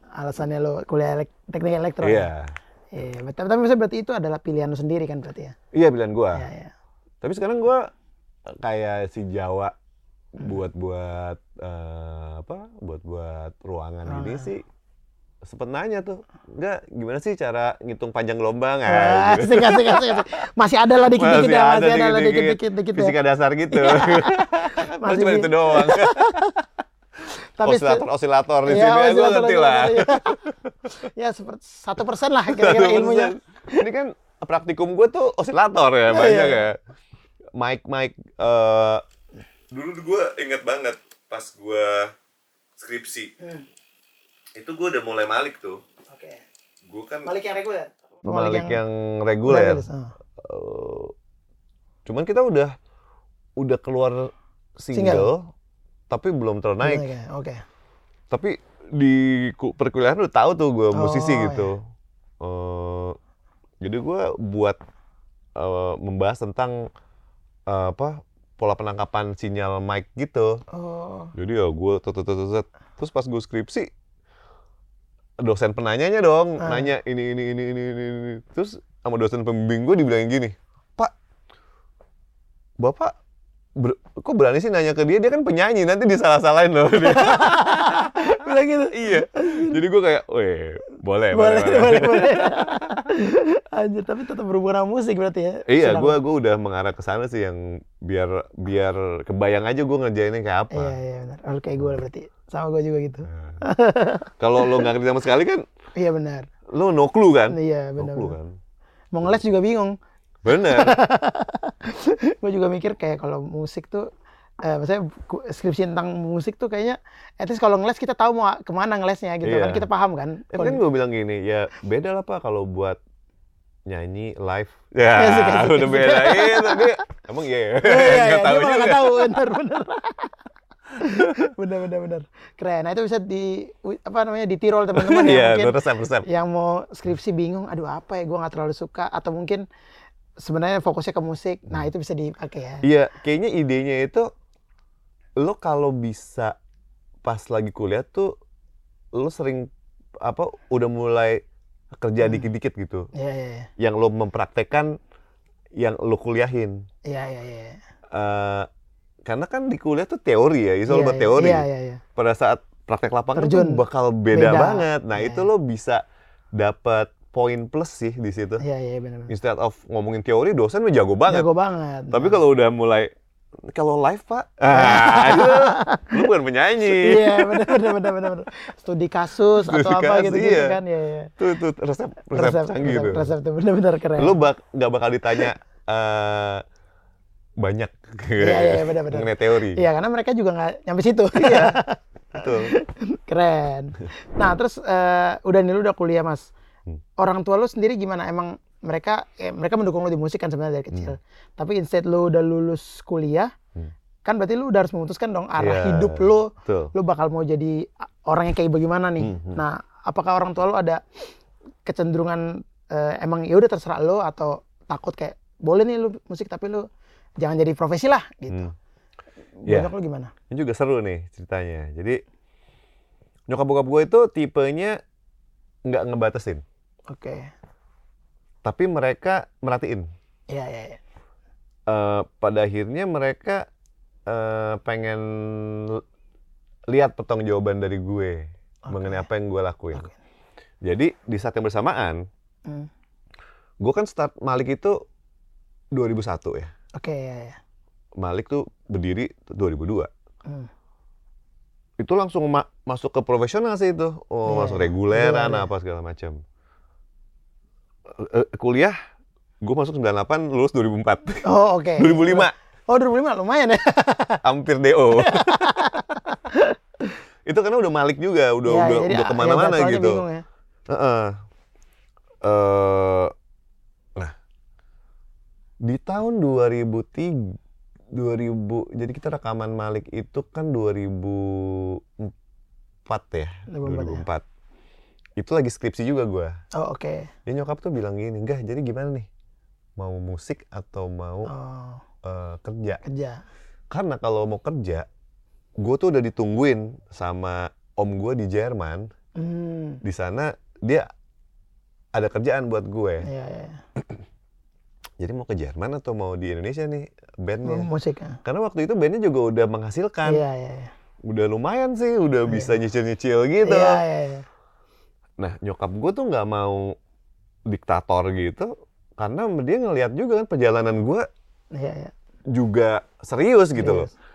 Alasannya lo kuliah elek- teknik elektro. ya? Iya. Iya, bet- tapi, tapi berarti itu adalah pilihan lo sendiri kan berarti ya? Iya pilihan gua. Iya, iya. Tapi sekarang gua kayak si Jawa buat buat eh, apa? Buat buat ruangan ini sih sempet nanya tuh, enggak gimana sih cara ngitung panjang gelombang ah, gitu. asik, asik, asik, asik. Masih ada lah dikit-dikit ya, masih ada lah dikit-dikit. dikit-dikit ya. Fisika dasar gitu. Masih Masih cuma itu doang. Tapi se- Osilator-osilator di Iya, sini, masih gue ngerti lah. ya seperti satu persen lah kira-kira ilmunya. 1%. Ini kan praktikum gue tuh osilator ya, Iya, banyak iya. ya. Mic, mic. eh Dulu gue inget banget pas gue skripsi. Hmm. Itu gue udah mulai malik tuh. Oke. Gue kan Malik yang reguler. malik yang, reguler. reguler, oh. Eh, cuman kita udah udah keluar single, Single. tapi belum terlalu naik. Oke, Oke. Tapi di ku- perkuliahan udah tahu tuh gue musisi Oh, gitu. Eh, jadi gue buat eh, membahas tentang eh, apa pola penangkapan sinyal mic gitu. Oh. Jadi ya gue tut. terus pas gue skripsi dosen penanyanya dong Ah. nanya ini ini ini ini ini ini. terus sama dosen pembimbing gue dibilangin gini pak bapak ber- kok berani sih nanya ke dia dia kan penyanyi nanti disalah-salahin loh dia bilang gitu iya jadi gue kayak weh boleh Boleh, boleh, boleh. Anjir, tapi tetap berhubungan sama musik berarti ya. iya gue gue udah mengarah ke sana sih yang biar biar kebayang aja gue ngerjainnya kayak apa Iya, iya benar. Oh, kayak gue berarti. Sama gue juga gitu. kalau lo nggak ngerti sama sekali kan Iya benar. lo no clue kan Iya, no benar. clue benar. kan Mau ngeles juga bingung. Bener gue juga mikir kayak kalau musik tuh eh maksudnya skripsi tentang musik tuh kayaknya at least kalau ngeles kita tahu mau ke mana ngelesnya gitu Iya. kan kita paham kan Ya kan gue bilang gini, ya beda lah pak kalau buat nyanyi live. Ya, Iya sih, kasih, udah kasih. beda itu. Dia, emang iya ya? Iya, iya, Nggak tahu dia malah tahu, bener, bener. bener, bener, bener. Keren. Nah itu bisa di apa namanya ditirol teman-teman Iya, yang mungkin resep resep. yang mau skripsi bingung, aduh apa ya, gue nggak terlalu suka atau mungkin sebenarnya fokusnya ke musik. Nah itu bisa dipakai ya. Iya, kayaknya idenya itu lo kalau bisa pas lagi kuliah tuh lo sering apa udah mulai kerja Hmm. dikit-dikit gitu. Iya, iya, iya. Yang lo mempraktekkan yang lo kuliahin. Iya, iya, iya. Eh, karena kan di kuliah tuh teori ya, itu buat iya, teori. Iya, iya, iya. pada saat praktek lapangan Terjun. tuh bakal beda, Beda. banget. Nah, Iya, itu iya. lo bisa dapat poin plus sih di situ. Iya, iya, benar, benar. Instead of ngomongin teori, dosen udah jago banget. Jago banget. Tapi kalau udah mulai kalau live, Pak, ah, itu lu bukan penyanyi. Iya, benar, benar, benar, benar, benar. Studi kasus Studi atau apa kasus, gitu-gitu iya. kan, iya, iya. Tuh, tuh resep resep, Resep, canggih resep, tuh. resep tuh benar-benar keren. Lu bak nggak bakal ditanya eh, banyak Iya, iya, benar-benar. mengenai teori. Iya, karena mereka juga nggak nyampe situ. Iya. Betul. Keren. Nah, terus eh, udah nih lu udah kuliah, Mas. Hmm. Orang tua lu sendiri gimana? Emang mereka eh, mereka mendukung lu di musik kan sebenarnya dari kecil. Tapi instead lu udah lulus kuliah, Hmm. kan berarti lu udah harus memutuskan dong arah Iya, hidup lu. Betul. Lu bakal mau jadi orang yang kayak bagaimana nih. Hmm, hmm. Nah, apakah orang tua lu ada kecenderungan eh, emang ya udah terserah lu atau takut kayak boleh nih lu musik tapi lu jangan jadi profesi lah gitu. Hmm. Banyak lu gimana? Ini juga seru nih ceritanya. Jadi nyokap bokap gue itu tipenya nggak ngebatasin, Oke. tapi mereka merhatiin. Iya, iya, iya. Eh, pada akhirnya mereka eh, pengen lihat pertanggungjawaban dari gue mengenai apa yang gue lakuin. Oke. Jadi di saat yang bersamaan, Hmm. gue kan start Malik itu 2001 ya. Oke, iya, iya. Malik tuh berdiri 2002. Hmm. itu langsung ma- masuk ke profesional sih itu. Oh, Iya, masuk iya. reguleran Reguler, apa segala macam. Eh, kuliah gue masuk 98 lulus 2004. Oh, oke. 2005 Oh, 2005 lumayan ya. hampir DO. itu karena udah Malik juga, udah Iya, udah, jadi, udah ah, ke mana-mana ya, jadwalnya gitu. ya. Heeh. Eh, nah, di tahun 2003, 2000, jadi kita rekaman Malik itu kan 2004 ya, 2004 ya. 2004. Itu lagi skripsi juga gua. Oh, oke. Dia nyokap tuh bilang gini, enggak, jadi gimana nih? Mau musik atau mau Oh, eh, kerja? kerja. Karena kalau mau kerja, gue tuh udah ditungguin sama om gue di Jerman. Hmm. Di sana dia ada kerjaan buat gue. Iya, iya. iya. Jadi mau ke Jerman atau mau di Indonesia nih bandnya? Musik ya. Karena waktu itu bandnya juga udah menghasilkan. Iya, iya, iya. Udah lumayan sih, udah bisa nyicil-nyicil gitu. Iya, iya, iya. Nah nyokap gue tuh nggak mau diktator gitu. Karena dia ngelihat juga kan perjalanan gue Iya, iya. juga serius gitu loh. Serius.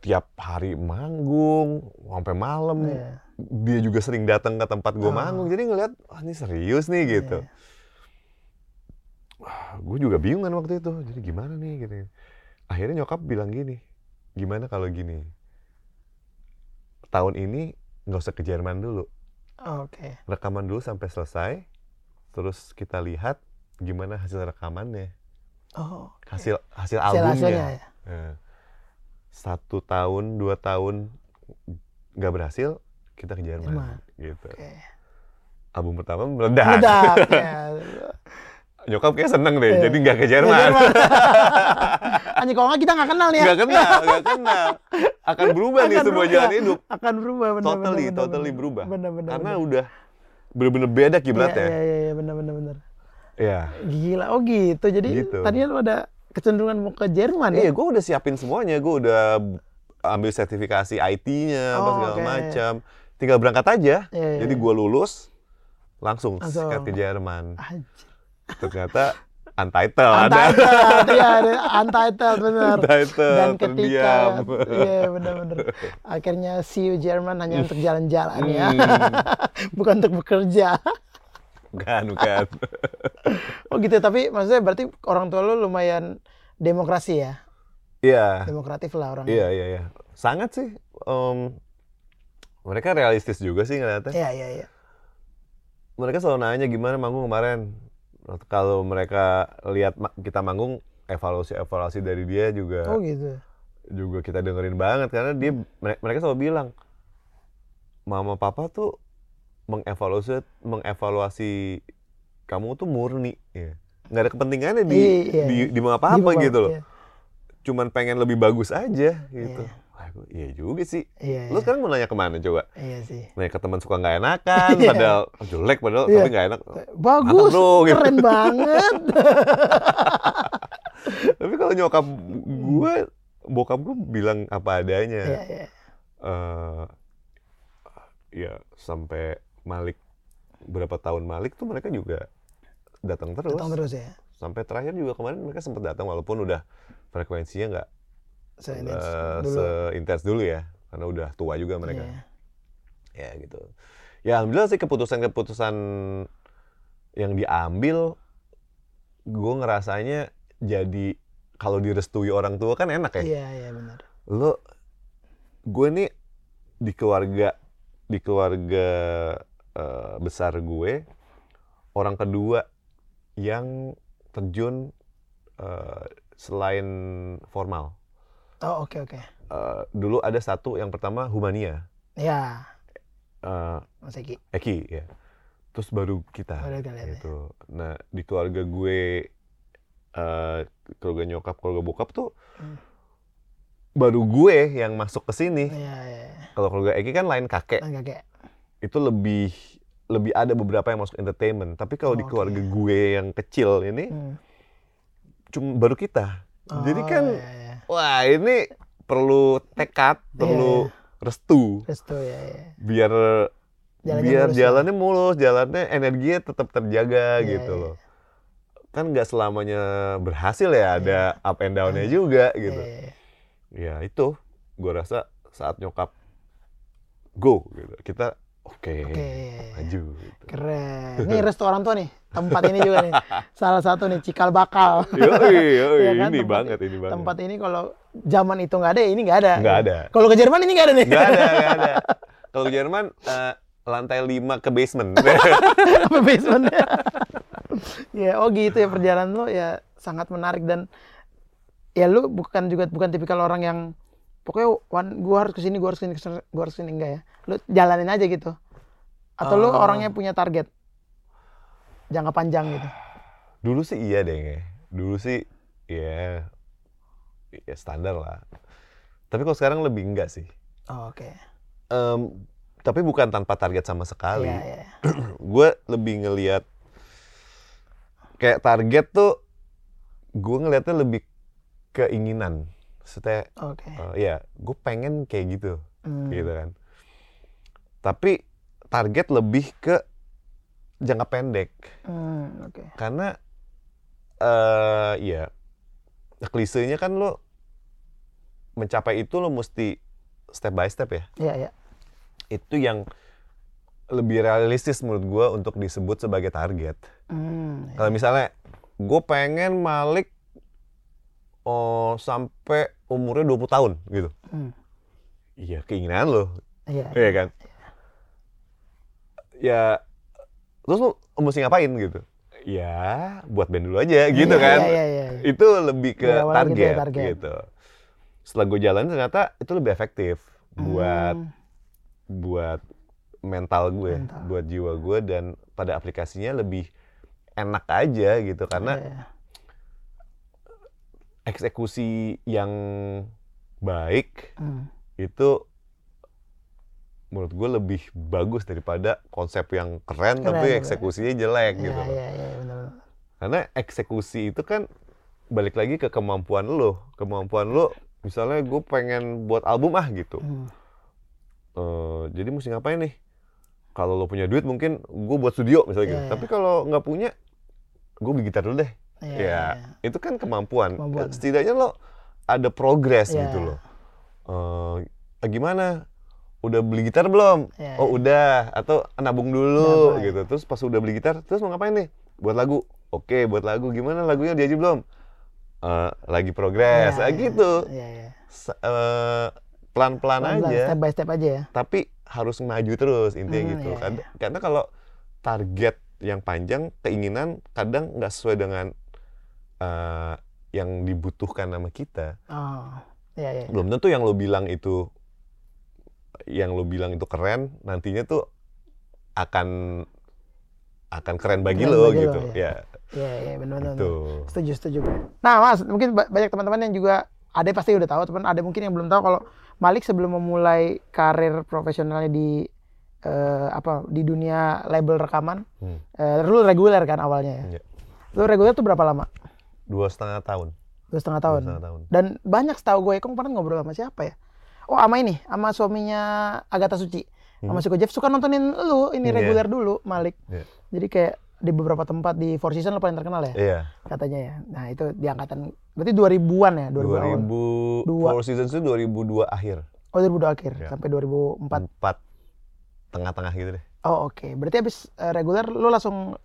Tiap hari manggung, sampai malam. Iya. Dia juga sering datang ke tempat gue Oh. manggung. Jadi ngelihat, wah ini serius nih gitu. Iya. gue juga bingung kan waktu itu. Jadi gimana nih gitu. Akhirnya nyokap bilang gini, gimana kalau gini? Tahun ini nggak usah ke Jerman dulu. Oke. Rekaman dulu sampai selesai. Terus kita lihat gimana hasil rekamannya. Oh. Hasil hasil Hasil albumnya. ya. Nah, satu tahun, dua tahun nggak berhasil, kita ke Jerman. Jerman. Gitu. Oke. Album pertama meledak. Meledak ya. Nyokap kayak seneng deh, Iya. jadi nggak ke Ya, Jerman. Anjing kalau nggak kita nggak kenal nih ya. Nggak kenal, nggak kenal. Akan berubah nih Akan semua berubah. jalan hidup. Akan berubah benar Totally, benar, totally benar. berubah. Benar benar. Karena benar. udah bener-bener beda kiblatnya. Iya iya iya benar benar benar. Iya. Gila, oh gitu. Jadi Gitu. tadinya lu ada kecenderungan mau ke Jerman Iya, ya? gue udah siapin semuanya. Gue udah ambil sertifikasi IT-nya, apa Oh, segala oke. macam. Tinggal berangkat aja. Iya, iya, Jadi iya. gue lulus, langsung, Langsung. ke Jerman. Anjir. Ternyata untitled ada. Untitled, iya, ada untitled bener. Untitled, Dan ketika, iya bener-bener. Akhirnya you Jerman hanya untuk jalan-jalan ya, Hmm. bukan untuk bekerja. Bukan, bukan. Oh gitu, tapi maksudnya berarti orang tua lu lumayan demokrasi ya, Iya. demokratif lah orangnya. Iya, iya, iya. Sangat sih. em, mereka realistis juga sih ngeliatnya. Iya, iya, iya. Mereka selalu nanya gimana manggung kemarin. Kalau mereka lihat kita manggung, evaluasi-evaluasi dari dia juga Oh gitu. juga kita dengerin banget karena dia mere- mereka selalu bilang mama papa tuh mengevaluasi mengevaluasi kamu tuh murni ya nggak ada kepentingannya di Iya. di, di apa apa Di- gitu loh Iya, cuman pengen lebih bagus aja gitu Iya. Iya juga sih iya, lu iya. sekarang mau nanya ke mana coba Iya sih. nanya ke teman suka nggak enakan Iya. padahal oh, jelek padahal Iya. tapi nggak enak Bagus, bro, gitu. keren banget. tapi kalau nyokap gue bokap gue bilang apa adanya Iya, iya. eh ya sampai Malik berapa tahun Malik tuh mereka juga datang terus. Datang terus ya. Sampai terakhir juga kemarin mereka sempat datang walaupun udah frekuensinya nggak Eh, dulu. seintens dulu ya karena udah tua juga mereka. Iya. Ya gitu. Ya alhamdulillah sih keputusan-keputusan yang diambil gue ngerasanya jadi kalau direstui orang tua kan enak ya. Iya, iya benar. lo gue nih di keluarga di keluarga eh, besar gue orang kedua yang terjun eh, selain formal Oh, oke oke. Eh, dulu ada satu yang pertama Humania Ya, eh, Mas Eki. Eki ya terus baru kita Baru kalian ya. gitu nah di keluarga gue eh, keluarga nyokap keluarga bokap tuh Hmm. baru gue yang masuk ke sini Iya, iya. iya. kalau keluarga Eki kan lain kakek Kan kakek. itu lebih lebih ada beberapa yang masuk entertainment tapi kalau di Oh, keluarga oke. gue yang kecil ini Hmm. cuma baru kita jadi Oh, kan iya, iya. Wah ini perlu tekad perlu restu Restu ya, ya. biar Jalannya biar mulus ya. jalannya mulus jalannya energinya tetap terjaga Iya, gitu iya. loh kan nggak selamanya berhasil ya ada up and down-nya juga gitu Iya, iya, iya. ya itu gue rasa saat nyokap go gitu kita oke Oke, iya. maju gitu. Keren. Nih restu orang tua nih. Tempat ini juga nih. Salah satu nih cikal bakal. Yoi, yoi, Iya kan, ini tempat- banget, ini banget. Tempat ini kalau zaman itu nggak ada, ya ini nggak ada. Nggak ada. Kalau ke Jerman ini nggak ada nih. Nggak ada, nggak ada. Kalau ke Jerman, eh, lantai 5 ke basement. Apa basementnya? ya, oh gitu ya perjalanan lo ya sangat menarik dan ya lu bukan juga bukan tipikal orang yang pokoknya wan, gua harus ke sini, gua harus ke sini, ke sini, gua harus ke sini enggak ya. Lu jalanin aja gitu. Atau lu Ah. orangnya punya target jangka panjang gitu. Dulu sih iya deh. Dulu sih ya, ya standar lah. Tapi kalau sekarang lebih enggak sih. Oh, Oke. Em, tapi bukan tanpa target sama sekali. Iya, iya. gue lebih ngelihat kayak target tuh gue ngelihatnya lebih keinginan. Maksudnya Oke. eh, ya gue pengen kayak gitu, Hmm. gitu kan. Tapi target lebih ke jangka pendek Hmm, Oke. karena eh ya klisenya kan lo mencapai itu lo mesti step by step ya. Iya, iya. Itu yang lebih realistis menurut gue untuk disebut sebagai target. Hmm, Kalau misalnya gue pengen Malik oh, sampai umurnya 20 tahun gitu. Hmm. Iya, keinginan lo. Iya. Iya kan? Ya terus lo mesti ngapain gitu? Ya, buat band dulu aja gitu Iya, kan. Iya, iya, iya. Itu lebih ke Dari awal gitu ya, target, target. gitu. Setelah gue jalan ternyata itu lebih efektif buat Hmm, buat mental gue, Mental. buat jiwa gue dan pada aplikasinya lebih enak aja gitu karena iya, iya. Eksekusi yang baik Hmm. itu menurut gue lebih bagus daripada konsep yang keren, Keren, tapi eksekusinya jelek Iya, gitu. loh. iya, iya, benar. Karena eksekusi itu kan balik lagi ke kemampuan lo, kemampuan lo. Misalnya gue pengen buat album ah gitu. Hmm. Eh, jadi mesti ngapain nih? Kalau lo punya duit mungkin gue buat studio misalnya gitu. Iya, Tapi kalau nggak punya, gue beli gitar dulu deh. Iya, ya, iya. itu kan kemampuan. Kemampuan. Setidaknya lo ada progres Iya. gitu loh. Eh, gimana? Udah beli gitar belum? Iya, oh iya. udah. Atau nabung dulu Nabung, gitu. Terus pas udah beli gitar, terus mau ngapain nih? Buat lagu. Oke, buat lagu. Gimana lagunya diaji belum? Eh, lagi progres. Iya, Ah, iya. gitu. Iya. Se- eh, pelan-pelan aja Step by step aja ya. tapi harus maju terus intinya Hmm, gitu iya. karena kalau target yang panjang keinginan kadang nggak sesuai dengan eh, yang dibutuhkan sama kita Oh. Iya, iya. belum tentu yang lo bilang itu yang lo bilang itu keren nantinya tuh akan akan keren bagi Keren lo bagi lo, gitu iya. ya Iya, iya, benar benar. itu Setuju, setuju. Nah, Mas, mungkin ba- banyak teman-teman yang juga ada pasti udah tahu, teman ada mungkin yang belum tahu kalau Malik sebelum memulai karir profesionalnya di eh, apa di dunia label rekaman, Hmm. eh, lu reguler kan awalnya ya. Iya. Lu reguler tuh berapa lama? Dua setengah tahun Dua setengah dua tahun. setengah tahun Dan banyak setahu gue, kok kemarin ngobrol sama siapa ya? Oh, sama ini, sama suaminya Agatha Suci. Sama Suko Jeff suka nontonin lu ini Hmm. Iya. reguler dulu, Malik. Iya. Jadi kayak di beberapa tempat di Four Seasons lu paling terkenal ya? iya katanya ya. Nah, itu di angkatan berarti 2000-an ya, 2000 awal. 2000 Dua. Four Seasons itu 2002 akhir Oh, 2002 akhir Iya. sampai 2004. empat tengah-tengah gitu deh Oh, oke. Berarti habis eh, reguler lu langsung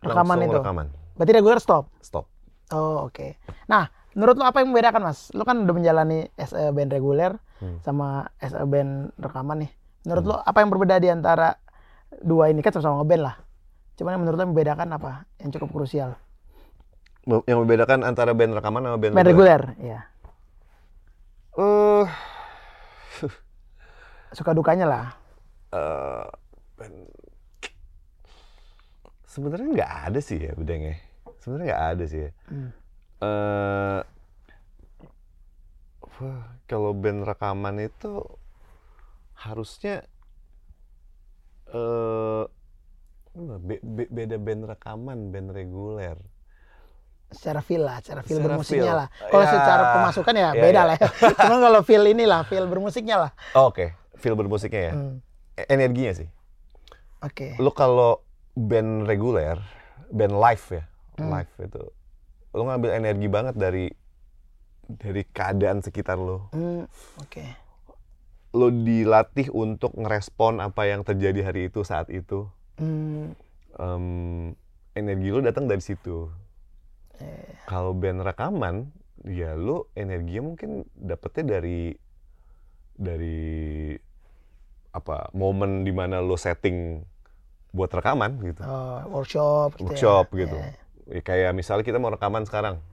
rekaman Langsung itu. rekaman Berarti reguler stop. stop Oh, oke. Nah, menurut lu apa yang membedakan, Mas? Lu kan udah menjalani a band reguler Hmm. sama a band rekaman nih. Menurut lu apa yang berbeda di antara dua ini kan sama-sama ngeband lah. Cuman yang menurut lu membedakan apa yang cukup krusial? yang membedakan antara band rekaman sama band, Band reguler, ya. Eh, Suka dukanya lah. eh, band- sebenarnya nggak ada sih ya bedanya. Sebenarnya nggak ada sih ya. Hmm. Eh, wah, kalau band rekaman itu harusnya eh be- be- beda band rekaman, band reguler. secara feel lah, secara feel Secara bermusiknya feel. lah. Kalau Ya. secara pemasukan ya Ya, beda ya. lah ya. Cuman kalau feel inilah, feel bermusiknya lah. Oh, Oke, feel bermusiknya ya. Hmm. E- Energinya sih. Oke. Lu kalau band reguler, band live ya, Hmm. live itu, lu ngambil energi banget dari dari keadaan sekitar lu. Hmm, Oke. Lu dilatih untuk ngerespon apa yang terjadi hari itu saat itu. Hmm, Em, energi lu datang dari situ. eh, Kalau band rekaman, ya lu energinya mungkin dapetnya dari dari apa momen di mana lu setting buat rekaman gitu. oh, workshop gitu workshop ya. gitu. Eh, Ya, kayak misalnya kita mau rekaman sekarang.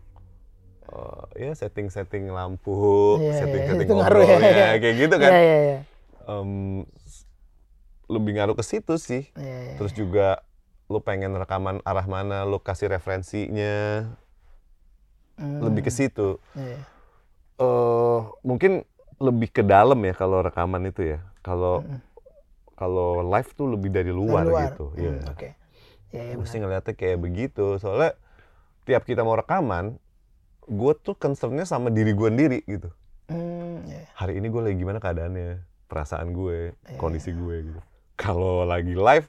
Eh, ya setting-setting lampu, Iya, iya, setting-setting itu ngaruh ya, ngobrolnya, iya. kayak gitu kan. Iya, iya, iya. Em, s- lebih ngaruh ke situ sih. Iya, iya. Terus juga lu pengen rekaman arah mana, lu kasih referensinya, Hmm, lebih ke situ. iya. Eh oh, mungkin lebih ke dalam ya kalau rekaman itu ya. Kalau kalau live tuh lebih dari luar, Dari gitu. Hmm, Iya. Oke. Ya, ya, Mesti ngeliatnya kayak begitu. Soalnya tiap kita mau rekaman, gue tuh concernnya sama diri gue sendiri gitu. Hmm, ya. Hari ini gue lagi gimana keadaannya, perasaan gue, Iya. kondisi gue gitu. Kalau lagi live,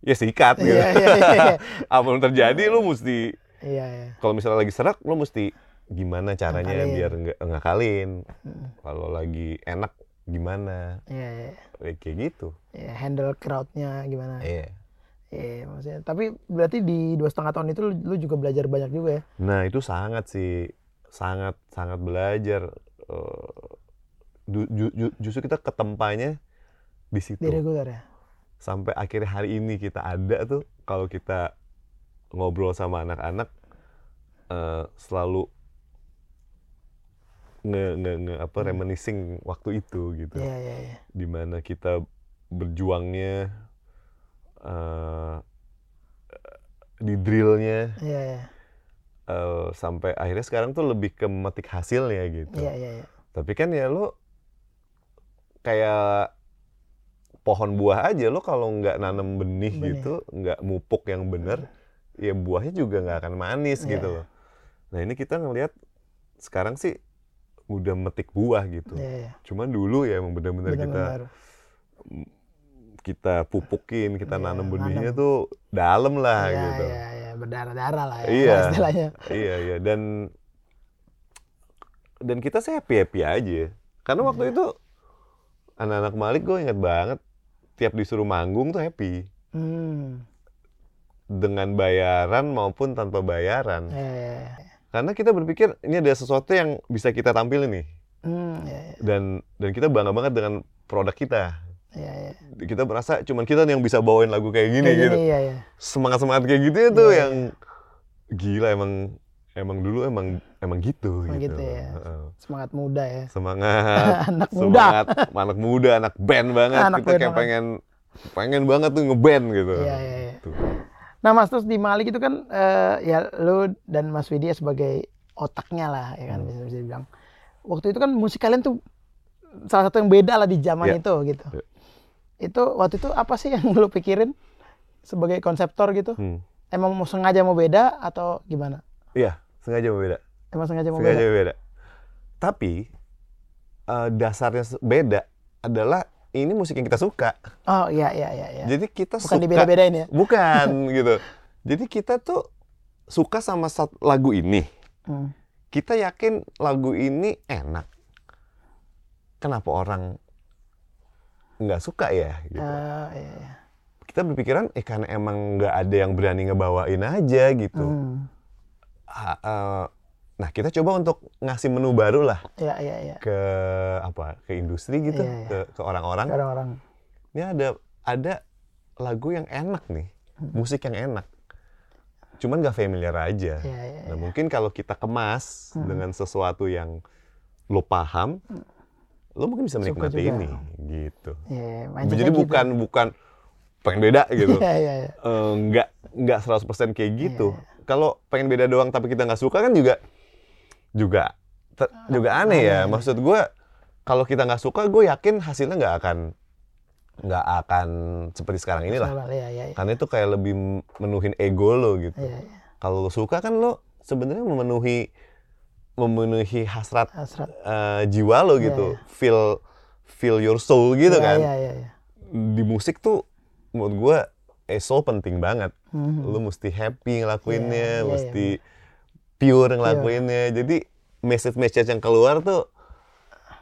ya sikat gitu. Iya, iya, iya, iya. Apa pun terjadi, lu mesti Iya, iya. kalau misalnya lagi serak, lu mesti gimana caranya Ngakalin. biar nggak ngakalin. Hmm. Kalau lagi enak gimana, Iya, iya. Eh, kayak gitu. Ya, handle crowdnya gimana? Iya. Iya, maksudnya. Tapi berarti di dua setengah tahun itu lu, lu juga belajar banyak juga ya? Nah itu sangat sih, sangat sangat belajar. Eh, ju- ju- ju- justru kita ketempanya di situ. Di reguler ya? Sampai akhirnya hari ini kita ada tuh, kalau kita ngobrol sama anak-anak, eh, selalu nge, nge, nge- apa reminiscing waktu itu gitu. Iya, iya, iya. Di mana kita berjuangnya eh, di drillnya Iya, iya. eh, sampai akhirnya sekarang tuh lebih ke memetik hasilnya gitu. Iya, iya, iya. Tapi kan ya lo kayak pohon buah aja lo kalau nggak nanam benih, Benih. gitu, nggak mupuk yang bener, ya buahnya juga nggak akan manis Iya. gitu loh. Nah ini kita ngelihat sekarang sih udah metik buah gitu. Iya, iya. Cuman dulu ya emang bener-bener kita. Kita pupukin, kita Iya, nanam benihnya nanam. tuh dalam lah Iya, gitu. iya, iya. Berdarah-darah lah ya. Iya. Istilahnya. iya iya dan dan kita sih happy happy aja karena waktu Iya. itu anak-anak Malik gue inget banget tiap disuruh manggung tuh happy Hmm. dengan bayaran maupun tanpa bayaran Iya, iya, iya. karena kita berpikir ini ada sesuatu yang bisa kita tampilin nih Hmm, iya, iya. dan dan kita bangga banget dengan produk kita Iya, iya. kita merasa cuman kita yang bisa bawain lagu kayak gini Kayak gitu gini, iya, iya. semangat semangat kayak gitu ya tuh Iya, yang gila emang emang dulu emang emang gitu Emang gitu, gitu ya. Semangat muda ya. semangat Anak muda. semangat anak muda anak band banget Anak kita kayak banget. pengen pengen banget tuh ngeband gitu Iya, iya, iya. Tuh. Nah, Mas terus di Malik itu kan eh, ya lu dan Mas Widya sebagai otaknya lah ya kan Hmm. bisa bisa dibilang. Waktu itu kan musik kalian tuh salah satu yang beda lah di zaman Iya. itu gitu. Iya. Itu waktu itu apa sih yang lu pikirin sebagai konseptor gitu? Hmm. Emang mau sengaja mau beda atau gimana? iya sengaja beda Emang sengaja mau sengaja beda? beda tapi eh, dasarnya beda adalah ini musik yang kita suka Oh iya iya iya. iya. jadi kita Bukan suka dibeda-bedain ya? bukan gitu jadi kita tuh suka sama satu lagu ini Hmm. kita yakin lagu ini enak kenapa orang nggak suka ya gitu Eh, iya, iya. kita berpikiran eh karena emang nggak ada yang berani ngebawain aja gitu Hmm. Ah, eh, nah kita coba untuk ngasih menu baru lah Iya iya iya. ke apa ke industri gitu Iya, iya. ke ke orang-orang Orang-orang. ini ada ada lagu yang enak nih musik yang enak cuman nggak familiar aja Iya iya. nah mungkin kalau kita kemas Hmm. dengan sesuatu yang lo paham lo mungkin bisa menikmati juga. ini gitu Iya, mindsetnya jadi gitu. bukan bukan pengen beda gitu Iya iya iya. Eh, nggak nggak 100% kayak gitu. Kalau pengen beda doang tapi kita nggak suka kan juga juga ter- juga aneh ya. Maksud gue kalau kita nggak suka, gue yakin hasilnya nggak akan nggak akan seperti sekarang inilah. Iya iya iya. Karena itu kayak lebih menuhin ego lo gitu. Iya iya. Kalau lo suka kan lo sebenarnya memenuhi memenuhi hasrat Hasrat. eh, jiwa lo Iya, gitu. iya. Feel feel your soul gitu Iya, kan. Iya iya iya. Di musik tuh menurut gue eh, soul penting banget Mhm. lu mesti happy ngelakuinnya, Iya, iya, mesti pure ngelakuinnya. Jadi message-message yang keluar tuh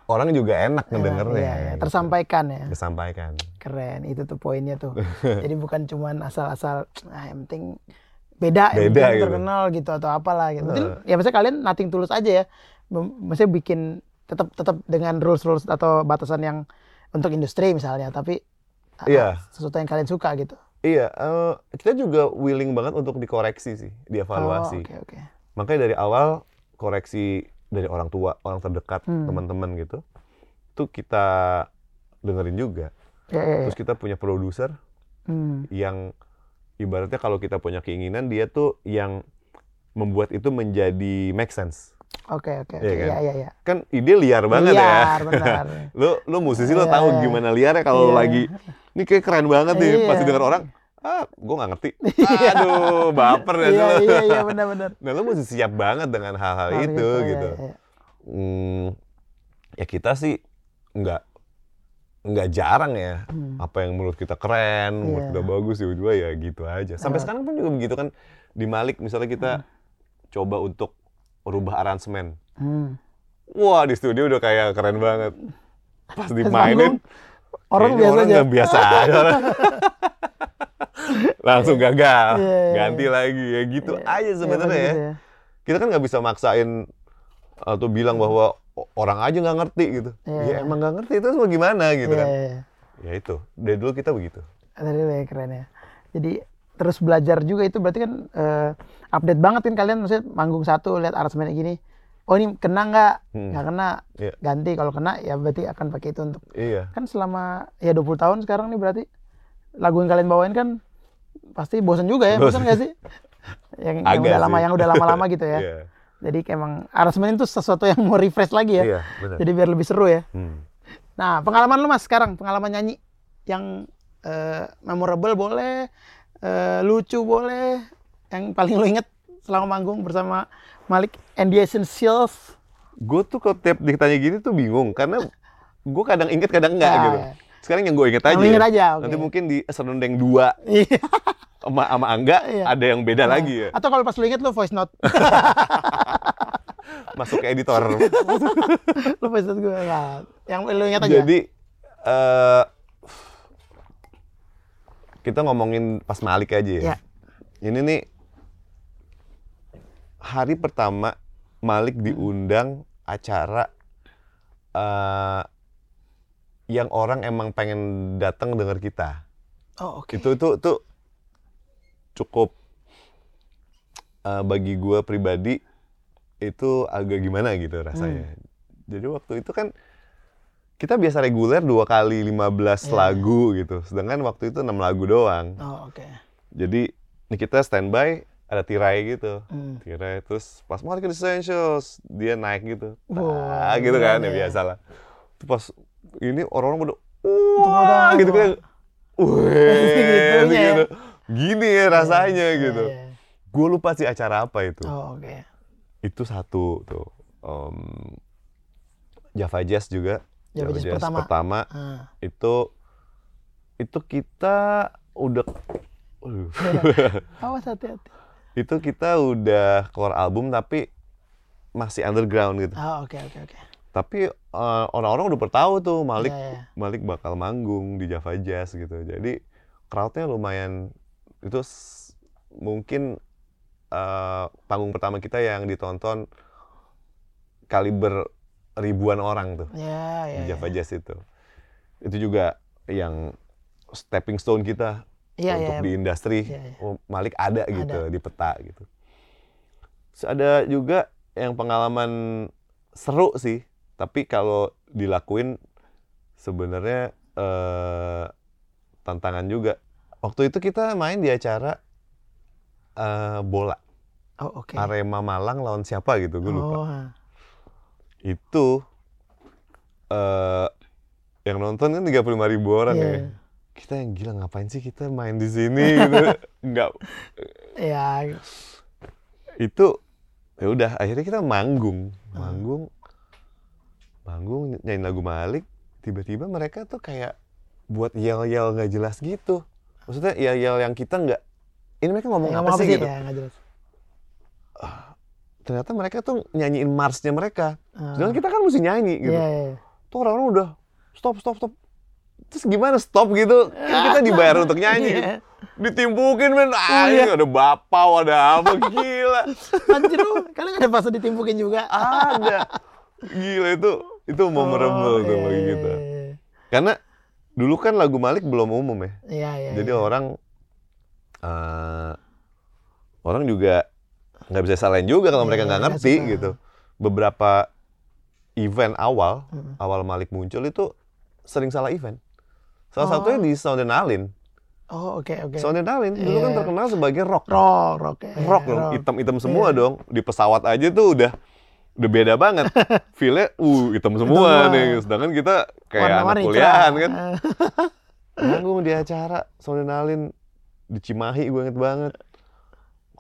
orang juga enak ngedengernya. Iya, iya. gitu. Tersampaikan ya. Disampaikan. Keren, itu tuh poinnya tuh. Jadi bukan cuman asal-asal ah yang penting beda, Beda gitu. terkenal gitu atau apalah gitu. Mungkin Heeh. ya maksudnya kalian nothing tulus aja ya. Maksudnya bikin tetap tetap dengan rules-rules atau batasan yang untuk industri misalnya, tapi ah, Iya. sesuatu yang kalian suka gitu. Iya, eh, kita juga willing banget untuk dikoreksi sih, Oh, dievaluasi. Oke, oke. Makanya dari awal koreksi dari orang tua, orang terdekat, Hmm. teman-teman gitu, tuh kita dengerin juga. Ya, ya, ya. Terus kita punya produser Hmm. yang ibaratnya kalau kita punya keinginan dia tuh yang membuat itu menjadi make sense. Oke oke. Iya oke. kan? Iya iya iya. Kan ide liar banget Liar, ya. benar. lu lu musisi lu Iya, tahu iya. gimana liarnya kalau Iya. lagi ini kayak keren banget nih Iya. pasti dengar orang ah gue nggak ngerti aduh baper ya Iya iya iya benar benar. nah lu mesti siap banget dengan hal-hal Hal itu iya, gitu iya. Hmm, ya kita sih nggak nggak jarang ya. Hmm. apa yang menurut kita keren menurut Iya. kita bagus ya dua ya gitu aja. Sampai Iya. sekarang pun juga begitu kan di Malik misalnya kita coba untuk rubah aransemen. Hmm. wah di studio udah kayak keren banget. Pas dimainin Orang biasa orang aja. nggak biasa aja. Langsung gagal. Iya, iya, ganti lagi ya gitu aja Iya, sebenarnya ya. begitu kita kan nggak bisa maksain atau bilang bahwa orang aja nggak ngerti gitu Iya. ya emang nggak ngerti itu mau gimana gitu Iya, kan iya, iya. ya itu dari dulu kita begitu Dari dulu ya keren ya. Jadi terus belajar juga itu berarti kan eh, update banget kan kalian maksudnya manggung satu lihat aransemen gini. Oh ini kena nggak? Hmm. Nggak kena. Iya. Ganti kalau kena ya berarti akan pakai itu untuk iya kan selama ya 20 tahun sekarang nih berarti lagu yang kalian bawain kan pasti bosan juga ya, bosan nggak sih? Yang, udah lama yang udah lama-lama gitu ya. Iya. Jadi kayak emang aransemen itu sesuatu yang mau refresh lagi ya. iya benar Jadi biar lebih seru ya. Hmm. Nah, pengalaman lu Mas sekarang, pengalaman nyanyi yang eh, memorable boleh, eh, lucu boleh, yang paling lu inget selama manggung bersama Malik and the Essentials. gue tuh kalau tiap ditanya gini tuh bingung karena gue kadang inget kadang enggak Ah, gitu sekarang yang gue inget aja lu inget ya. aja, oke. nanti mungkin di Serundeng 2 Iya. sama, sama Angga Iya. ada yang beda lagi ya Atau kalau pas lu inget lu voice note. masuk ke editor lu voice note gue enggak. Yang lu inget aja. Jadi eh kita ngomongin pas Malik aja ya. Ya. Ini nih hari pertama Malik diundang acara eh yang orang emang pengen datang denger kita. Oh, oke. Itu itu itu cukup eh, bagi gue pribadi itu agak gimana gitu rasanya. Hmm. Jadi waktu itu kan kita biasa reguler dua kali 15 Iya. lagu gitu. Sedangkan waktu itu 6 lagu doang. Oh, oke. Jadi ini kita standby ada tirai gitu. Hmm. Tirai terus pas Market Essentials dia naik gitu. Wah, Ah, gitu kan gimana ya biasa lah. Terus pas ini orang-orang udah wah gitu kan. Wih, Segitunya ya. gitu. Gini ya rasanya Iya, gitu. iya. Gue lupa sih acara apa itu. Oh, oke. Itu satu tuh. Em, Java Jazz juga. Java Jazz pertama. pertama Ah. itu itu kita udah. Awas hati-hati. itu kita udah keluar album tapi masih underground gitu. Oh, oke oke oke. Tapi eh, orang-orang udah bertahu tuh Malik Iya, iya. Malik bakal manggung di Java Jazz gitu. Jadi crowdnya lumayan itu mungkin eh, panggung pertama kita yang ditonton kaliber ribuan orang tuh Ya, ya. di ya. Java Jazz itu. Itu juga yang stepping stone kita Iya, untuk iya. di industri. Iya, iya. Oh, Malik ada gitu Ada. di peta gitu. Terus ada juga yang pengalaman seru sih, tapi kalau dilakuin sebenarnya eh, tantangan juga. Waktu itu kita main di acara eh, bola Oh, oke. Arema Malang lawan siapa gitu, gue lupa Oh, itu eh yang nonton kan 35 ribu orang Iya. ya. Kita yang gila ngapain sih kita main di sini gitu. Enggak. Ya, Itu ya udah akhirnya kita manggung, manggung. Manggung nyanyi lagu Malik, tiba-tiba mereka tuh kayak buat yel-yel nggak jelas gitu. Maksudnya yel-yel yang kita nggak ini mereka ngomong ngomong apa, sih gitu. Ya, jelas. Ternyata mereka tuh nyanyiin marsnya mereka. Ah. Sedangkan kita kan mesti nyanyi gitu. Iya, iya. tuh orang-orang udah stop stop stop terus gimana stop gitu kan kita dibayar untuk nyanyi Iya. gitu. ditimpukin men ah iya. ini ada bapau ada apa gila Anjir lu, kalian ada fase ditimpukin juga. ada gila itu itu memorable tuh iya, bagi iya, kita iya. karena dulu kan lagu Malik belum umum ya Iya, iya. jadi iya. orang eh, orang juga nggak bisa salahin juga kalau mereka Iya, nggak nggak ngerti suka. gitu beberapa event awal Mm. awal Malik muncul itu sering salah event salah Oh. satunya di Sound and Alin Oh, oke, oke. Sound and Alin dulu kan Iya. terkenal sebagai rock Rock, rock. rock dong rock. hitam-hitam semua Iya. dong di pesawat aja tuh udah udah beda banget. Feel-nya uh hitam semua nih. Sedangkan kita kayak anak Warna-warni, kuliahan kan. Manggung di acara Soundinalin di Cimahi gue inget banget.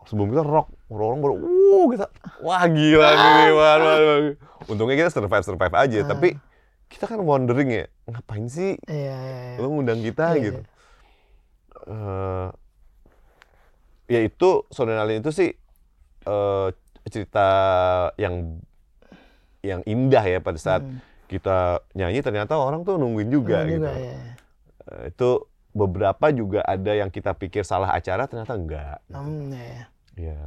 Sebelum kita rock, orang-orang baru, uh kita, wah gila nih, wah, wah, wah. Untungnya kita survive survive aja, Ah. tapi kita kan wondering ya, ngapain sih Iya, iya, iya. lo ngundang kita Iya, gitu. Eh, ya itu Soundinalin itu sih eh, cerita yang yang indah ya pada saat Hmm. kita nyanyi ternyata orang tuh nungguin juga gitu. juga, iya. Eh, itu beberapa juga ada yang kita pikir salah acara ternyata enggak. Hmm, iya. Ya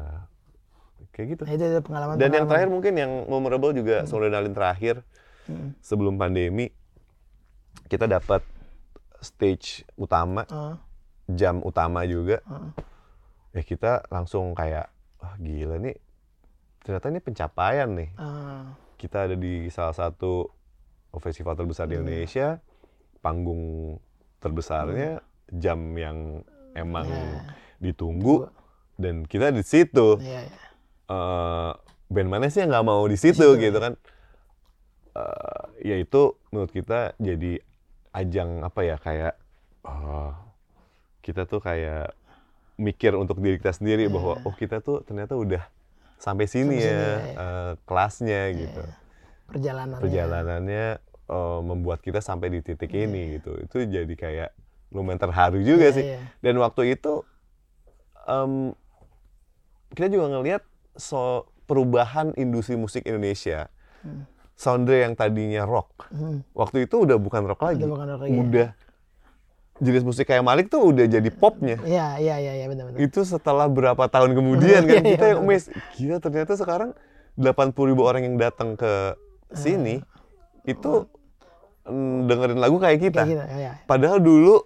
kayak gitu. Nah, itu, itu pengalaman Dan yang terakhir mungkin yang memorable juga Soundinalin terakhir Hmm. sebelum pandemi kita dapat stage utama Ah, jam utama juga. ah. Ya kita langsung kayak wah gila nih ternyata ini pencapaian nih. Ah, Kita ada di salah satu festival terbesar di Hmm. Indonesia, panggung terbesarnya, jam yang emang Ya. ditunggu dan kita di situ. iya, iya. eh band mana sih yang nggak mau di situ Situ, gitu kan? Eh ya itu menurut kita jadi ajang apa ya kayak eh, kita tuh kayak mikir untuk diri kita sendiri bahwa oh kita tuh ternyata udah sampai sini Sampai ya sini, ya, ya. eh, kelasnya gitu. Perjalanan. Perjalanannya eh, membuat kita sampai di titik ini gitu. Itu jadi kayak lumayan terharu juga Iya, sih. iya. Dan waktu itu em, kita juga ngelihat so perubahan industri musik Indonesia. Soundre yang tadinya rock, Hmm. waktu itu udah bukan rock lagi. Udah bukan rock lagi, ya. Jenis musik kayak Malik tuh udah jadi popnya. Iya, iya, iya, iya, benar, benar. Itu setelah berapa tahun kemudian kan iya, kita yang benar. mes gila ternyata sekarang 80 ribu orang yang datang ke sini itu mm, dengerin lagu kayak kita. Kayak gitu, ya, ya. Padahal dulu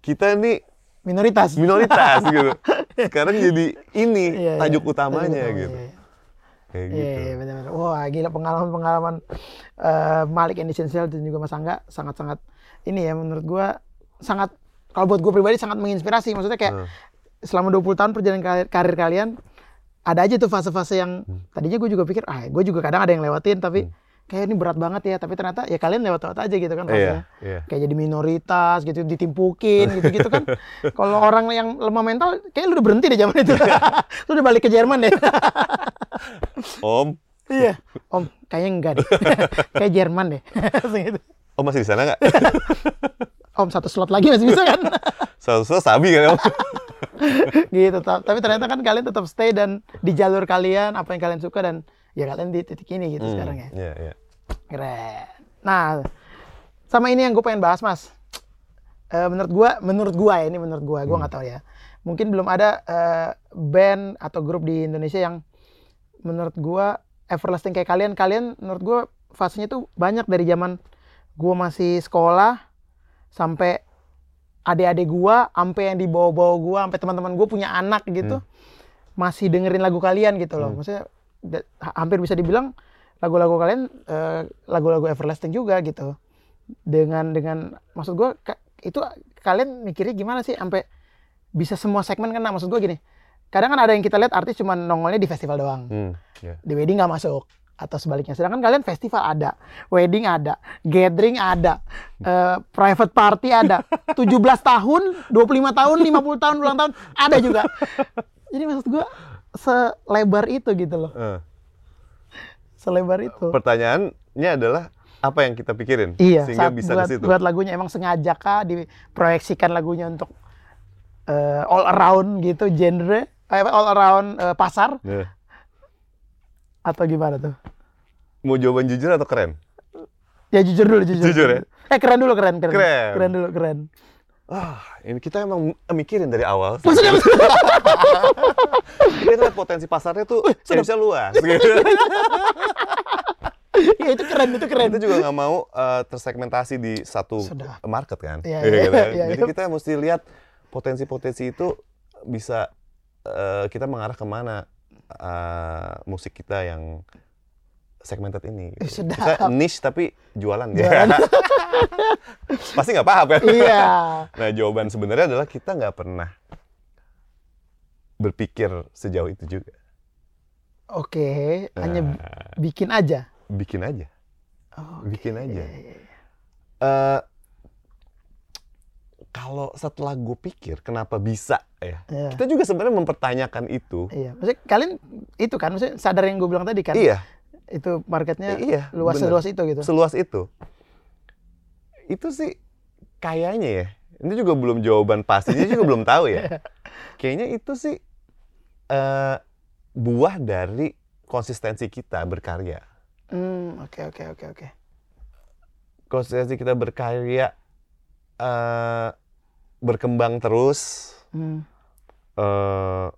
kita nih Minoritas. minoritas gitu. Sekarang jadi ini iya. tajuk utamanya Tajuk utama, gitu. iya, iya. Kayak Iya, gitu. iya, benar-benar. Wah, gila pengalaman-pengalaman eh, Malik and Essential dan juga Mas Angga sangat-sangat ini ya menurut gua sangat kalau buat gue pribadi sangat menginspirasi. Maksudnya kayak Hmm. selama 20 tahun perjalanan karir, karir kalian ada aja tuh fase-fase yang Hmm. tadinya gue juga pikir ah gue juga kadang ada yang lewatin tapi kayak ini berat banget ya tapi ternyata ya kalian lewat-lewat aja gitu kan Iya, fasenya. iya. Kayak jadi minoritas gitu ditimpukin gitu-gitu kan. Kalau orang yang lemah mental kayak lu udah berhenti deh zaman itu. lu udah balik ke Jerman deh. Om, Iya. Om, kayaknya enggak deh. Kayak Jerman deh. Gitu. Om masih di sana nggak? Om satu slot lagi masih bisa kan? Selalu sabi kan Om? gitu. ta- Tapi ternyata kan kalian tetap stay dan di jalur kalian apa yang kalian suka dan ya kalian di titik ini gitu sekarang ya. Iya, iya. Keren. Nah, sama ini yang gue pengen bahas mas. Eh, menurut gua, menurut gua ya ini menurut gua, gua nggak tahu ya. Mungkin belum ada eh, band atau grup di Indonesia yang menurut gua everlasting kayak kalian. Kalian menurut gua fasenya tuh banyak dari zaman gua masih sekolah sampai adik-adik gua, sampai yang dibawa-bawa gua, sampai teman-teman gua punya anak gitu, masih dengerin lagu kalian gitu loh. Maksudnya da- ha- hampir bisa dibilang lagu-lagu kalian eh, lagu-lagu everlasting juga gitu. Dengan dengan maksud gua itu kalian mikirnya gimana sih sampai bisa semua segmen kena maksud gua gini. Kadang kan ada yang kita lihat artis cuma nongolnya di festival doang Hmm, iya. di wedding nggak masuk atau sebaliknya. Sedangkan kalian festival ada, wedding ada, gathering ada, eh, private party ada, 17 tahun, 25 tahun, 50 tahun ulang tahun ada juga. Jadi maksud gua selebar itu gitu loh, Eh, selebar itu. pertanyaannya adalah apa yang kita pikirin Iya, sehingga saat bisa buat, ke situ. buat lagunya emang sengaja kah diproyeksikan lagunya untuk eh, all around gitu genre, all around eh, pasar Nah, atau gimana tuh? mau jawaban jujur atau keren? Ya jujur dulu, jujur. Jujur ya? Eh keren dulu, keren, keren. Keren. Keren dulu, keren. Ah, ini kita emang mikirin dari awal. Maksudnya, Kita potensi pasarnya tuh Indonesia luas. Gitu. ya itu keren, itu keren. kita juga nggak mau eh, tersegmentasi di satu Sudah. market kan. Iya, Iya iya, kan? iya, Jadi iya. kita mesti lihat potensi-potensi itu bisa eh, kita mengarah ke mana eh, musik kita yang segmented ini. Eh, gitu. sedap. Kita niche tapi jualan, Jualan. ya. Pasti nggak paham kan? Iya. Nah jawaban sebenarnya adalah kita nggak pernah berpikir sejauh itu juga. Oke, hanya Nah. bikin aja. bikin aja Oh, bikin aja. Eh, kalau setelah gue pikir kenapa bisa ya Iya. kita juga sebenarnya mempertanyakan itu Iya, maksudnya kalian itu kan, maksudnya sadar yang gue bilang tadi kan, iya itu marketnya iya luas bener. seluas itu gitu. seluas itu itu sih kayaknya ya ini juga belum jawaban pastinya juga belum tahu ya kayaknya itu sih eh buah dari konsistensi kita berkarya Hmm, oke oke oke oke. konsistensi kita berkarya eh berkembang terus Hmm, eh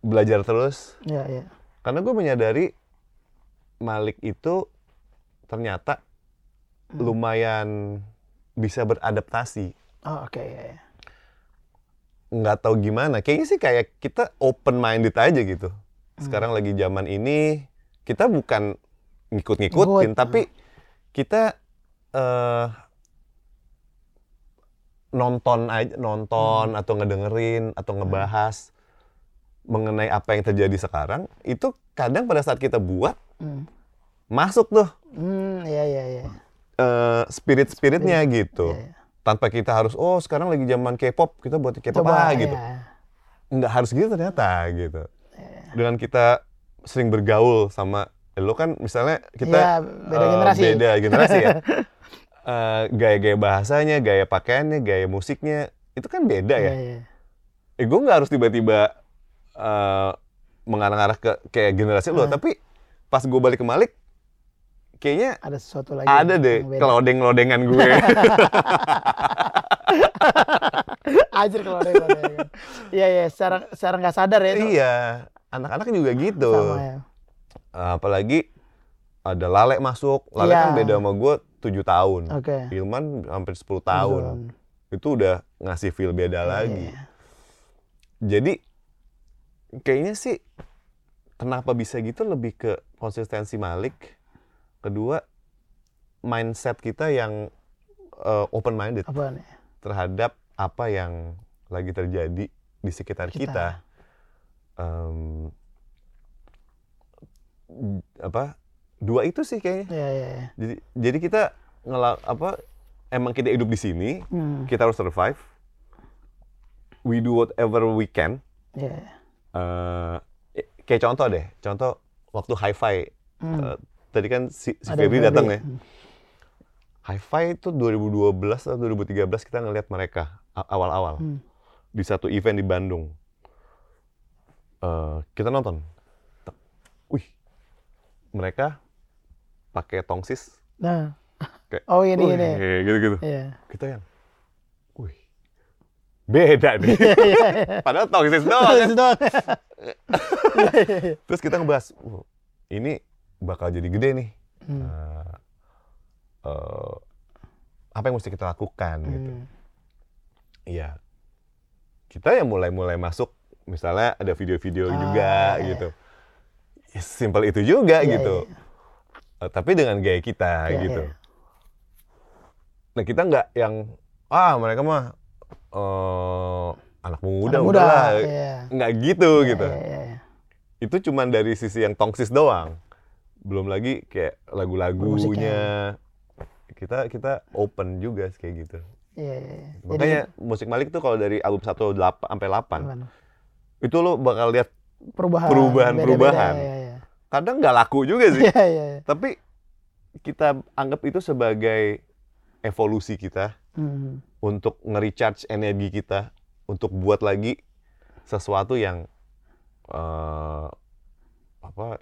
belajar terus. Ya ya. karena gue menyadari Malik itu ternyata Hmm. lumayan bisa beradaptasi. Oh oke ya, ya. nggak tahu gimana. Kayaknya sih kayak kita open minded aja gitu. Sekarang lagi zaman ini kita bukan ngikut-ngikutin Ngikut, tapi kita eh nonton aja nonton atau ngedengerin atau ngebahas mengenai apa yang terjadi sekarang itu kadang pada saat kita buat Hmm, masuk tuh. Hmm, ya ya ya. eh spirit spiritnya gitu. Iya, iya. tanpa kita harus oh sekarang lagi zaman K-pop kita buat K-pop ah gitu. Ya. nggak harus gitu ternyata gitu. Dengan kita sering bergaul sama eh, lo kan misalnya kita Iya, beda eh, generasi. beda generasi ya Eh, gaya-gaya bahasanya gaya pakaiannya gaya musiknya itu kan beda ya iya. eh, gue nggak harus tiba-tiba eh, mengarah-arah ke kayak generasi lo Hmm. tapi pas gue balik ke Malik kayaknya Ada sesuatu lagi. ada deh kelodeng-lodengan gue Ajar kalau ada kalau ada. Iya iya, secara secara nggak sadar ya itu. iya anak-anak juga gitu Sama ya. apalagi ada Lale masuk Lale Iya. kan beda sama gue 7 tahun Oke. Ilman hampir 10 tahun itu udah ngasih feel beda Iya, lagi iya. jadi kayaknya sih kenapa bisa gitu lebih ke konsistensi Malik kedua mindset kita yang open minded Apa terhadap apa yang lagi terjadi di sekitar Kita. kita, Em, apa dua itu sih kayaknya Iya iya. iya. jadi jadi kita ngela apa emang kita hidup di sini Hmm. kita harus survive we do whatever we can Iya. iya. Eh, kayak contoh deh contoh waktu hi-fi Hmm. eh, tadi kan si, si Febri datang ya Hmm. hi-fi itu 2012 atau 2013 kita ngelihat mereka awal-awal Hmm. di satu event di Bandung Eh, kita nonton wih mereka pakai tongsis Nah. kayak Oh ini wih, ini. gitu-gitu Iya. kita yang wih beda nih padahal tongsis doang kan Itu doang. terus kita ngebahas "Wah, ini bakal jadi gede nih Hmm. Eh, eh, apa yang mesti kita lakukan gitu Hmm. iya kita yang mulai-mulai masuk misalnya ada video-video Ah, juga iya. gitu Ya, simpel itu juga Iya, gitu tapi dengan gaya kita Iya, gitu iya. nah kita nggak yang ah mereka mah eh, anak muda Anak udahlah Iya. nggak gitu Iya, gitu Iya, iya, iya. itu cuman dari sisi yang tongsis doang belum lagi kayak lagu-lagunya kita kita open juga kayak gitu Iya, iya, iya. Jadi, makanya musik Malik tuh kalau dari album 1 delapan- sampai 8 gimana? itu lo bakal lihat perubahan Perubahan- beda-beda, perubahan. Iya, iya. Kadang nggak laku juga sih Iya, iya. iya. tapi kita anggap itu sebagai evolusi kita Hmm. untuk nge-recharge energi kita untuk buat lagi sesuatu yang eh, apa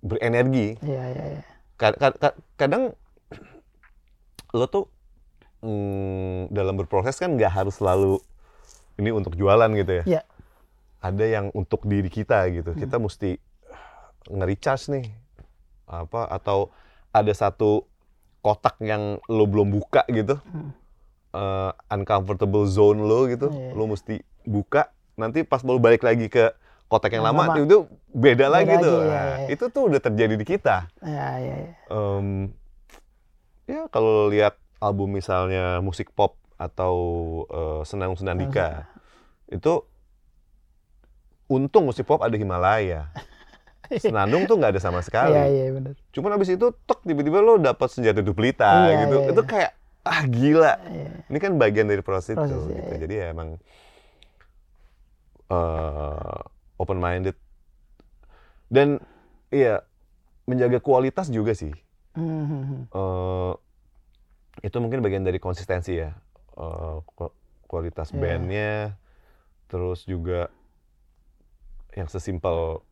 berenergi Iya, iya, iya. Ka- ka- ka- kadang lo tuh mm, dalam berproses kan nggak harus selalu ini untuk jualan gitu ya. Iya. Ada yang untuk diri kita gitu. Hmm. Kita mesti nge-recharge nih apa atau ada satu kotak yang lo belum buka gitu. Hmm. Eh, uncomfortable zone lo gitu. Iya. Lo mesti buka. Nanti pas mau balik lagi ke kotak yang Yang lama, lama. itu beda, lagi lagi, tuh. iya, Nah, iya. Itu tuh udah terjadi di kita Iya, iya, iya. em, ya kalau lihat album misalnya musik pop atau eh, Senang Senandika itu untung musik pop ada Himalaya. Senandung tuh nggak ada sama sekali. Iya, iya benar. Cuman abis itu tek tiba-tiba lo dapat senjata duplita Iya, gitu. iya, Itu iya. kayak ah gila. Iya. Ini kan bagian dari proses, Proses, itu iya, gitu. iya. Jadi ya emang eh open minded dan iya menjaga kualitas juga sih. Hmm, hmm, hmm. eh itu mungkin bagian dari konsistensi ya. Ku- kualitas Iya. bandnya, terus juga yang sesimpel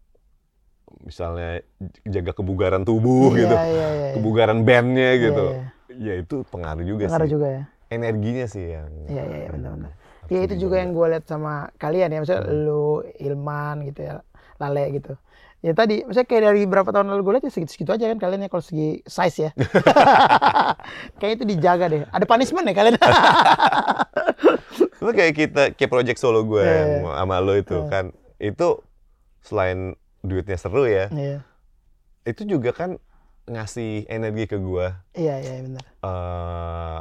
misalnya jaga kebugaran tubuh Iya, gitu, iya, iya, iya. kebugaran bandnya Iya, gitu. iya. Ya itu pengaruh juga Pengaruh sih. juga ya. Energinya sih yang. Iya, iya, iya, benar-benar. Ya itu juga yang gue lihat sama kalian ya, misalnya Hmm. lu Ilman gitu ya, Lale gitu. Ya tadi, misalnya kayak dari berapa tahun lalu gue lihat ya segitu-segitu aja kan kalian ya kalau segi size ya. Kayaknya itu dijaga deh. Ada punishment ya kalian. Itu kayak kita kayak project solo gue Iya, yang iya. sama lo itu Iya. kan. Itu selain duitnya seru ya, Iya, itu juga kan ngasih energi ke gue. iya, iya benar. eh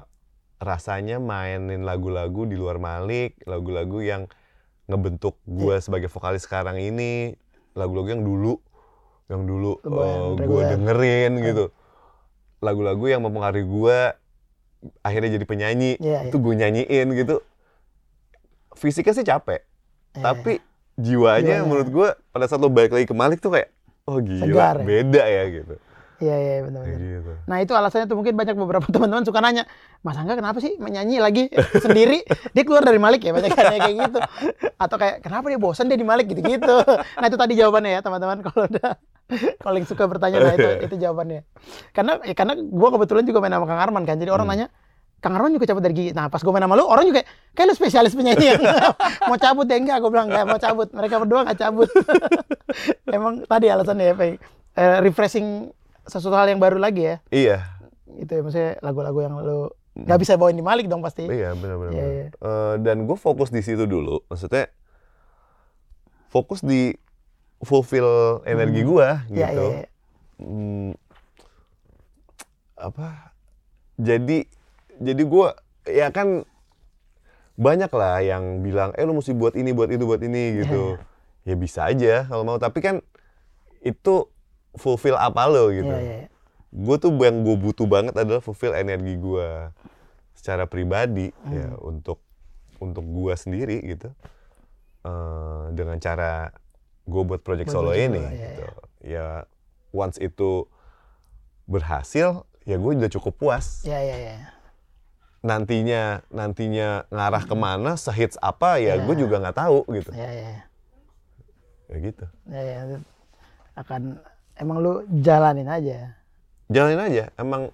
rasanya mainin lagu-lagu di luar Malik, lagu-lagu yang ngebentuk gue Iya. sebagai vokalis sekarang ini, lagu-lagu yang dulu, yang dulu Lumayan gue reguler. dengerin Iya. gitu, lagu-lagu yang mempengaruhi gue, akhirnya jadi penyanyi, Iya, itu gue nyanyiin gitu. Fisiknya sih capek, Iya, tapi jiwanya, Jiwanya. menurut gue pada saat lo balik lagi ke Malik tuh kayak, oh gila, Segar ya? beda ya gitu. Iya, iya Kayak benar-benar. gitu. Nah itu alasannya tuh mungkin banyak beberapa teman-teman suka nanya, Mas Angga kenapa sih menyanyi lagi sendiri? Dia keluar dari Malik ya banyak kan kayak gitu. Atau kayak kenapa dia bosan dia di Malik gitu-gitu. Nah itu tadi jawabannya ya teman-teman kalau udah kalau yang suka bertanya nah itu itu jawabannya. Karena ya, karena gua kebetulan juga main sama Kang Arman kan. Jadi orang Hmm. nanya Kang Arman juga cabut dari gigi. Nah pas gue main sama lu, orang juga kayak lu spesialis penyanyi yang mau cabut ya enggak. Gue bilang enggak mau cabut. Mereka berdua nggak cabut. Emang tadi alasannya ya. Eh, refreshing sesuatu hal yang baru lagi ya Iya, itu ya maksudnya lagu-lagu yang lu nggak bisa bawain di Malik dong pasti Iya benar-benar. Iya, iya. dan gue fokus di situ dulu, maksudnya fokus di fulfill energi gue Iya, gitu. iya, iya. Hmm, apa? Jadi jadi gue ya kan banyak lah yang bilang, eh lu mesti buat ini, buat itu, buat ini gitu. Ya bisa aja kalau mau, tapi kan itu fulfill apa lo gitu Iya, iya, iya. gue tuh yang gue butuh banget adalah fulfill energi gue secara pribadi ya Hmm. untuk untuk gue sendiri gitu Eh, dengan cara gue buat project Buat solo project ini solo, iya, gitu ya once itu berhasil ya gue udah cukup puas Iya, iya, iya. Nantinya nantinya ngarah ke mana sehits apa ya Iya. gue juga nggak tahu gitu iya, iya. ya gitu Iya, iya. Akan emang lu jalanin aja. jalanin aja emang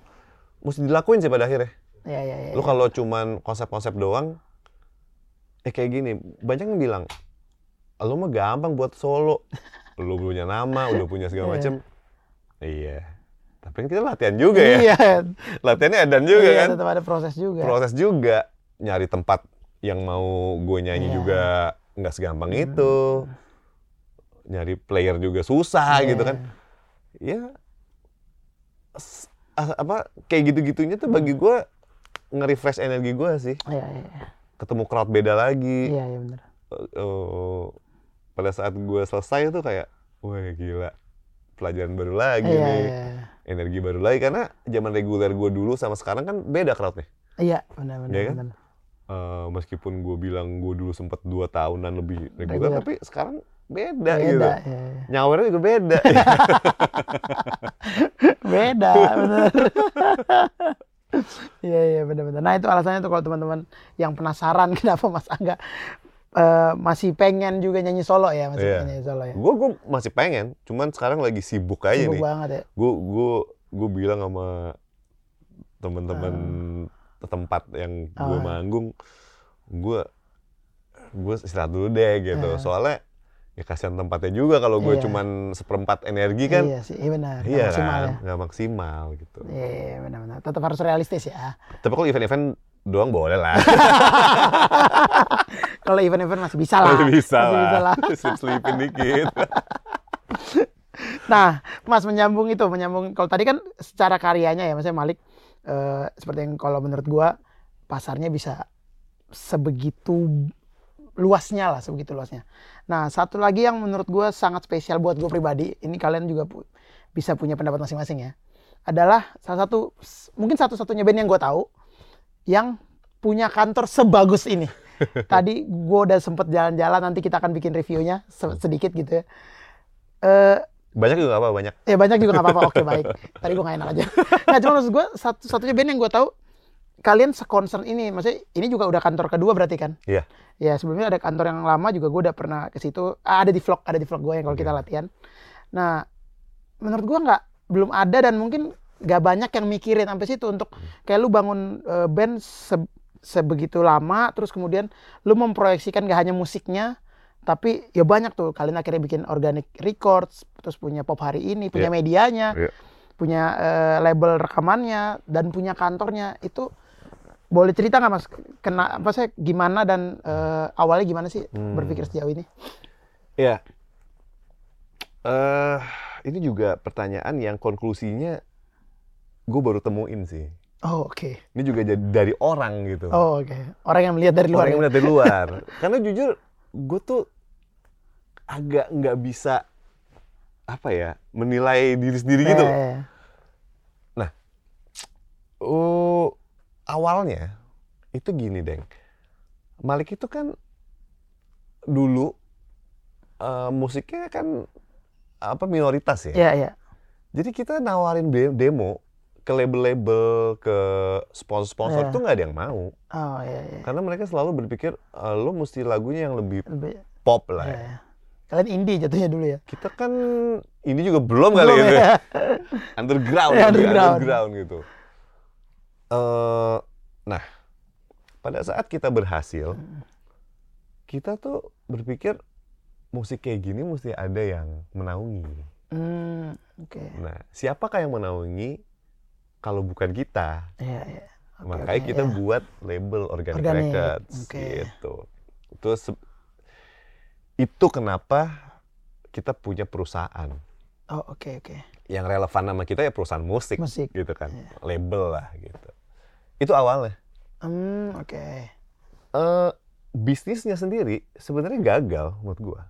mesti dilakuin sih pada akhirnya Iya, iya, iya. Lu kalau cuman konsep-konsep doang, eh kayak gini, banyak yang bilang, lu mah gampang buat solo. Lu punya nama, udah punya segala Iya. macem. Iya. Tapi kan kita latihan juga ya. Iya. Latihannya edan juga Iya, kan. tetap ada proses juga. Proses juga. Nyari tempat yang mau gue nyanyi Iya. juga nggak segampang itu. Nyari player juga susah Iya. gitu kan. Ya, s- a- apa kayak gitu-gitunya tuh bagi gue nge-refresh energi gue sih Iya, iya, iya. ketemu crowd beda lagi. Iya, iya benar. Eh, pada saat gue selesai tuh kayak, wah gila, pelajaran baru lagi Iya, nih, iya. Energi baru lagi karena zaman reguler gue dulu sama sekarang kan beda crowdnya. Iya, benar, benar, Iya kan? benar. Eh, meskipun gue bilang gue dulu sempet dua tahunan lebih reguler, Reguler. tapi sekarang beda, Beda, gitu. iya. Nyawernya juga beda. Beda, benar. Iya, iya, benar-benar. Nah, itu alasannya tuh kalau teman-teman yang penasaran kenapa Mas Angga eh, masih pengen juga nyanyi solo ya, masih Iya. pengen nyanyi solo ya. gue gue masih pengen, cuman sekarang lagi sibuk aja Sibuk nih. banget ya. gue gue gue bilang sama teman-teman tempat yang gue Ah. manggung gue gue istirahat dulu deh gitu Ah. soalnya ya kasihan tempatnya juga kalau gue Iya. cuman seperempat energi kan Iya sih, iya benar. Iya maksimal kan ya. nggak maksimal gitu Iya, iya, benar-benar. Tetap harus realistis ya. tapi kalau event-event doang boleh lah Kalau event-event masih bisa lah. masih bisa Masih bisa lah lah. slip slipin dikit Nah, Mas menyambung itu, menyambung kalau tadi kan secara karyanya ya, Maksudnya Malik eh, seperti yang kalau menurut gua pasarnya bisa sebegitu luasnya lah sebegitu luasnya. Nah satu lagi yang menurut gue sangat spesial buat gue pribadi, ini kalian juga pu- bisa punya pendapat masing-masing ya, adalah salah satu mungkin satu-satunya band yang gue tahu yang punya kantor sebagus ini. Tadi gue udah sempet jalan-jalan, nanti kita akan bikin reviewnya se- sedikit gitu ya. Eh, Banyak juga apa banyak. Ya banyak juga nggak apa-apa. Oke baik. Tadi gue nggak enak aja. Nah cuma maksud gue satu satunya band yang gue tahu kalian seconcern ini. Maksudnya ini juga udah kantor kedua berarti kan? Iya. Ya sebelumnya ada kantor yang lama juga gue udah pernah ke situ. Ah, ada di vlog, ada di vlog gue yang kalau kita latihan. Nah menurut gue nggak belum ada dan mungkin nggak banyak yang mikirin sampai situ untuk kayak lu bangun eh, band se- sebegitu lama terus kemudian lu memproyeksikan gak hanya musiknya tapi ya banyak tuh kalian akhirnya bikin organic records terus punya pop hari ini punya Iya. medianya Iya. punya eh, label rekamannya dan punya kantornya itu boleh cerita nggak mas kena apa sih gimana dan eh, awalnya gimana sih Hmm. berpikir sejauh ini Ya. Eh, ini juga pertanyaan yang konklusinya gue baru temuin sih. oh oke Ini juga jadi dari orang gitu. oh oke orang yang melihat dari luar orang yang ya? melihat dari luar. Karena jujur gue tuh agak nggak bisa apa ya menilai diri sendiri gitu. Eh, eh, Oh, awalnya itu gini, Deng. Malik itu kan dulu eh, musiknya kan apa minoritas ya. Iya, iya. Jadi kita nawarin de- demo ke label-label, ke sponsor-sponsor itu nggak ada yang mau. Oh, iya, iya. Karena mereka selalu berpikir "Eh, lo mesti lagunya yang lebih Lebih, pop lah. iya, ya." iya. Kalian indie jatuhnya dulu ya? Kita kan ini juga belum kali Belum ya. ya. underground, Ya, underground. underground gitu. Eh, nah, pada saat kita berhasil, kita tuh berpikir musik kayak gini mesti ada yang menaungi. Hmm, oke. Nah, siapakah yang menaungi kalau bukan kita? Iya, iya. Oke, Makanya oke, kita iya. buat label Organic, Organic, Records oke. gitu. Terus itu kenapa kita punya perusahaan Oh, oke, oke. yang relevan sama kita ya perusahaan musik, Musik. gitu kan, Iya. label lah gitu. Itu awalnya. Hmm, oke. Eh bisnisnya sendiri sebenarnya gagal menurut gua.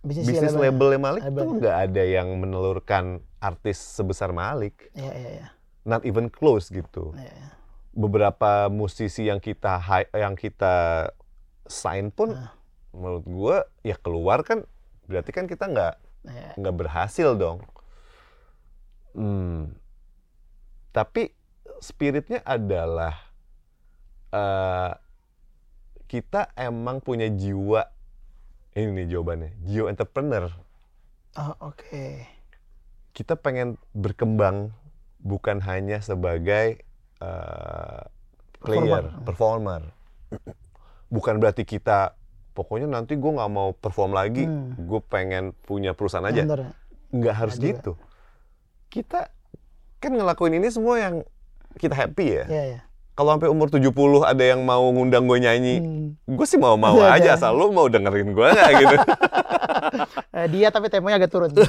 Bisnis, Bisnis labelnya. Malik tuh nggak ada yang menelurkan artis sebesar Malik, Iya, iya, iya. Not even close gitu. Iya. beberapa musisi yang kita yang kita sign pun Ah. menurut gua ya keluar kan berarti kan kita nggak Iya. nggak berhasil dong. Hmm. Tapi spiritnya adalah eh kita emang punya jiwa ini nih jawabannya jiwa entrepreneur. Oh, oke. Kita pengen berkembang bukan hanya sebagai eh, player, performer. Bukan berarti kita pokoknya nanti gue nggak mau perform lagi, Hmm. gue pengen punya perusahaan aja. Bener? Nggak harus gitu. Kita kan ngelakuin ini semua yang kita happy ya. Iya, iya. Kalau sampai umur 70 ada yang mau ngundang gue nyanyi, Hmm. gue sih mau-mau Iya, aja iya. asal lu mau dengerin gue nggak gitu. Eh, dia tapi temponya agak turun.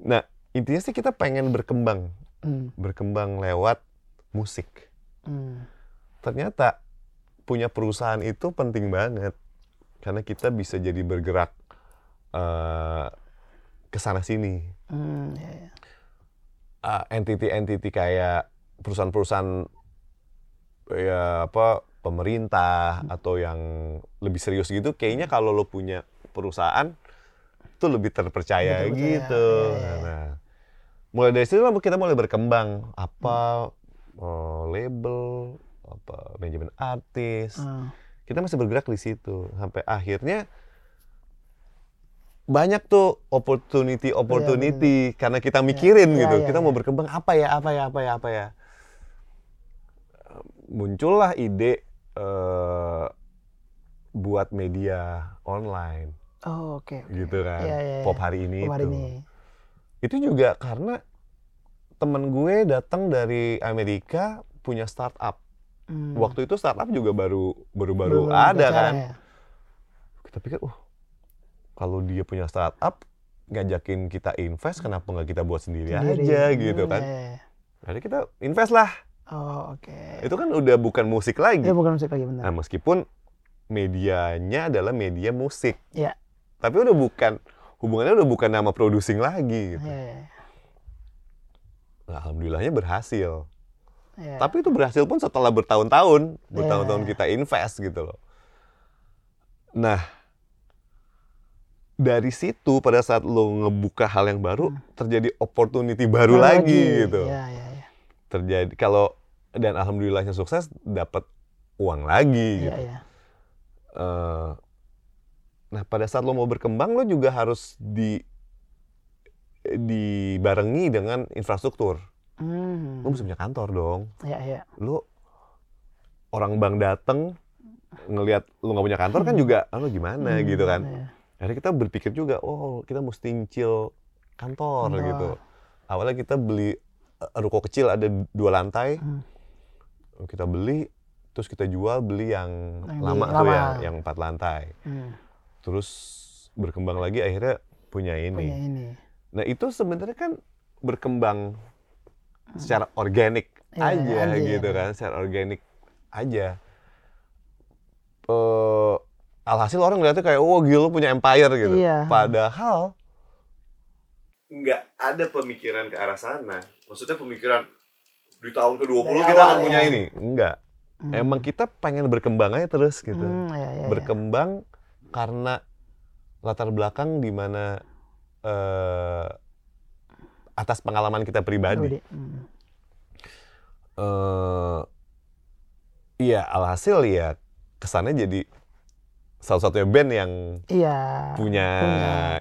nah, intinya sih kita pengen berkembang, Hmm, berkembang lewat musik. hmm. ternyata punya perusahaan itu penting banget karena kita bisa jadi bergerak eh, ke sana sini Hmm, iya, iya. Eh, entity-entity kayak perusahaan-perusahaan ya apa pemerintah atau yang lebih serius gitu kayaknya kalau lo punya perusahaan itu lebih terpercaya terpercaya, gitu. iya, iya. nah mulai dari situ kita mulai berkembang. Apa eh, label apa manajemen artis. Ah, kita masih bergerak di situ. Sampai akhirnya banyak tuh opportunity opportunity karena kita mikirin Iya, gitu. iya, kita iya. mau berkembang apa ya apa ya apa ya apa ya? Muncullah ide eh, buat media online Oh, oke. oke. gitu kan Iya, iya, iya. pop hari ini Pop hari itu ini. itu juga karena temen gue datang dari Amerika punya startup Hmm. waktu itu startup juga baru baru baru Belum ada kan ya. kita pikir, uh, kalau dia punya startup, ngajakin kita invest, kenapa nggak kita buat sendiri, Sendiri. aja gitu Hmm, kan? iya, iya. Jadi kita invest lah, Oh, oke. Itu kan udah bukan musik lagi. Ya bukan musik lagi benar. Nah, meskipun medianya adalah media musik. Iya. Tapi udah bukan hubungannya udah bukan nama producing lagi gitu. Iya, iya. Nah, alhamdulillahnya berhasil. iya. Tapi itu berhasil pun setelah bertahun-tahun, bertahun-tahun Iya. kita invest gitu loh. Nah, dari situ pada saat lo ngebuka hal yang baru, terjadi opportunity baru Hmm. Baru lagi, gitu. Iya, iya, iya. Terjadi kalau dan alhamdulillahnya sukses dapat uang lagi Iya, gitu. iya. Eh, nah, pada saat lo mau berkembang lo juga harus di dibarengi dengan infrastruktur. Hmm. Lo mesti punya kantor dong. Iya, iya. lu orang bank dateng ngelihat lu nggak punya kantor kan juga ah, lu gimana Hmm, gitu kan iya. akhirnya kita berpikir juga oh kita mesti nyicil kantor, Kantor. gitu awalnya kita beli eh, ruko kecil ada dua lantai Hmm. kita beli terus kita jual beli yang, Yang di- lama tuh lama. yang yang empat lantai Hmm. Terus berkembang lagi akhirnya punya ini Punya ini. nah itu sebenarnya kan berkembang secara organik Iya, aja, aja, gitu ya. kan secara organik aja eh alhasil orang ngeliatnya kayak oh gila punya empire gitu Iya. padahal nggak ada pemikiran ke arah sana maksudnya pemikiran di tahun ke-20 Dari kita akan punya ya. ini enggak Hmm. emang kita pengen berkembang aja terus gitu Hmm, iya, iya. berkembang karena latar belakang di mana eh, atas pengalaman kita pribadi. Hmm. eh iya, alhasil ya kesannya jadi salah satunya band yang Iya. punya,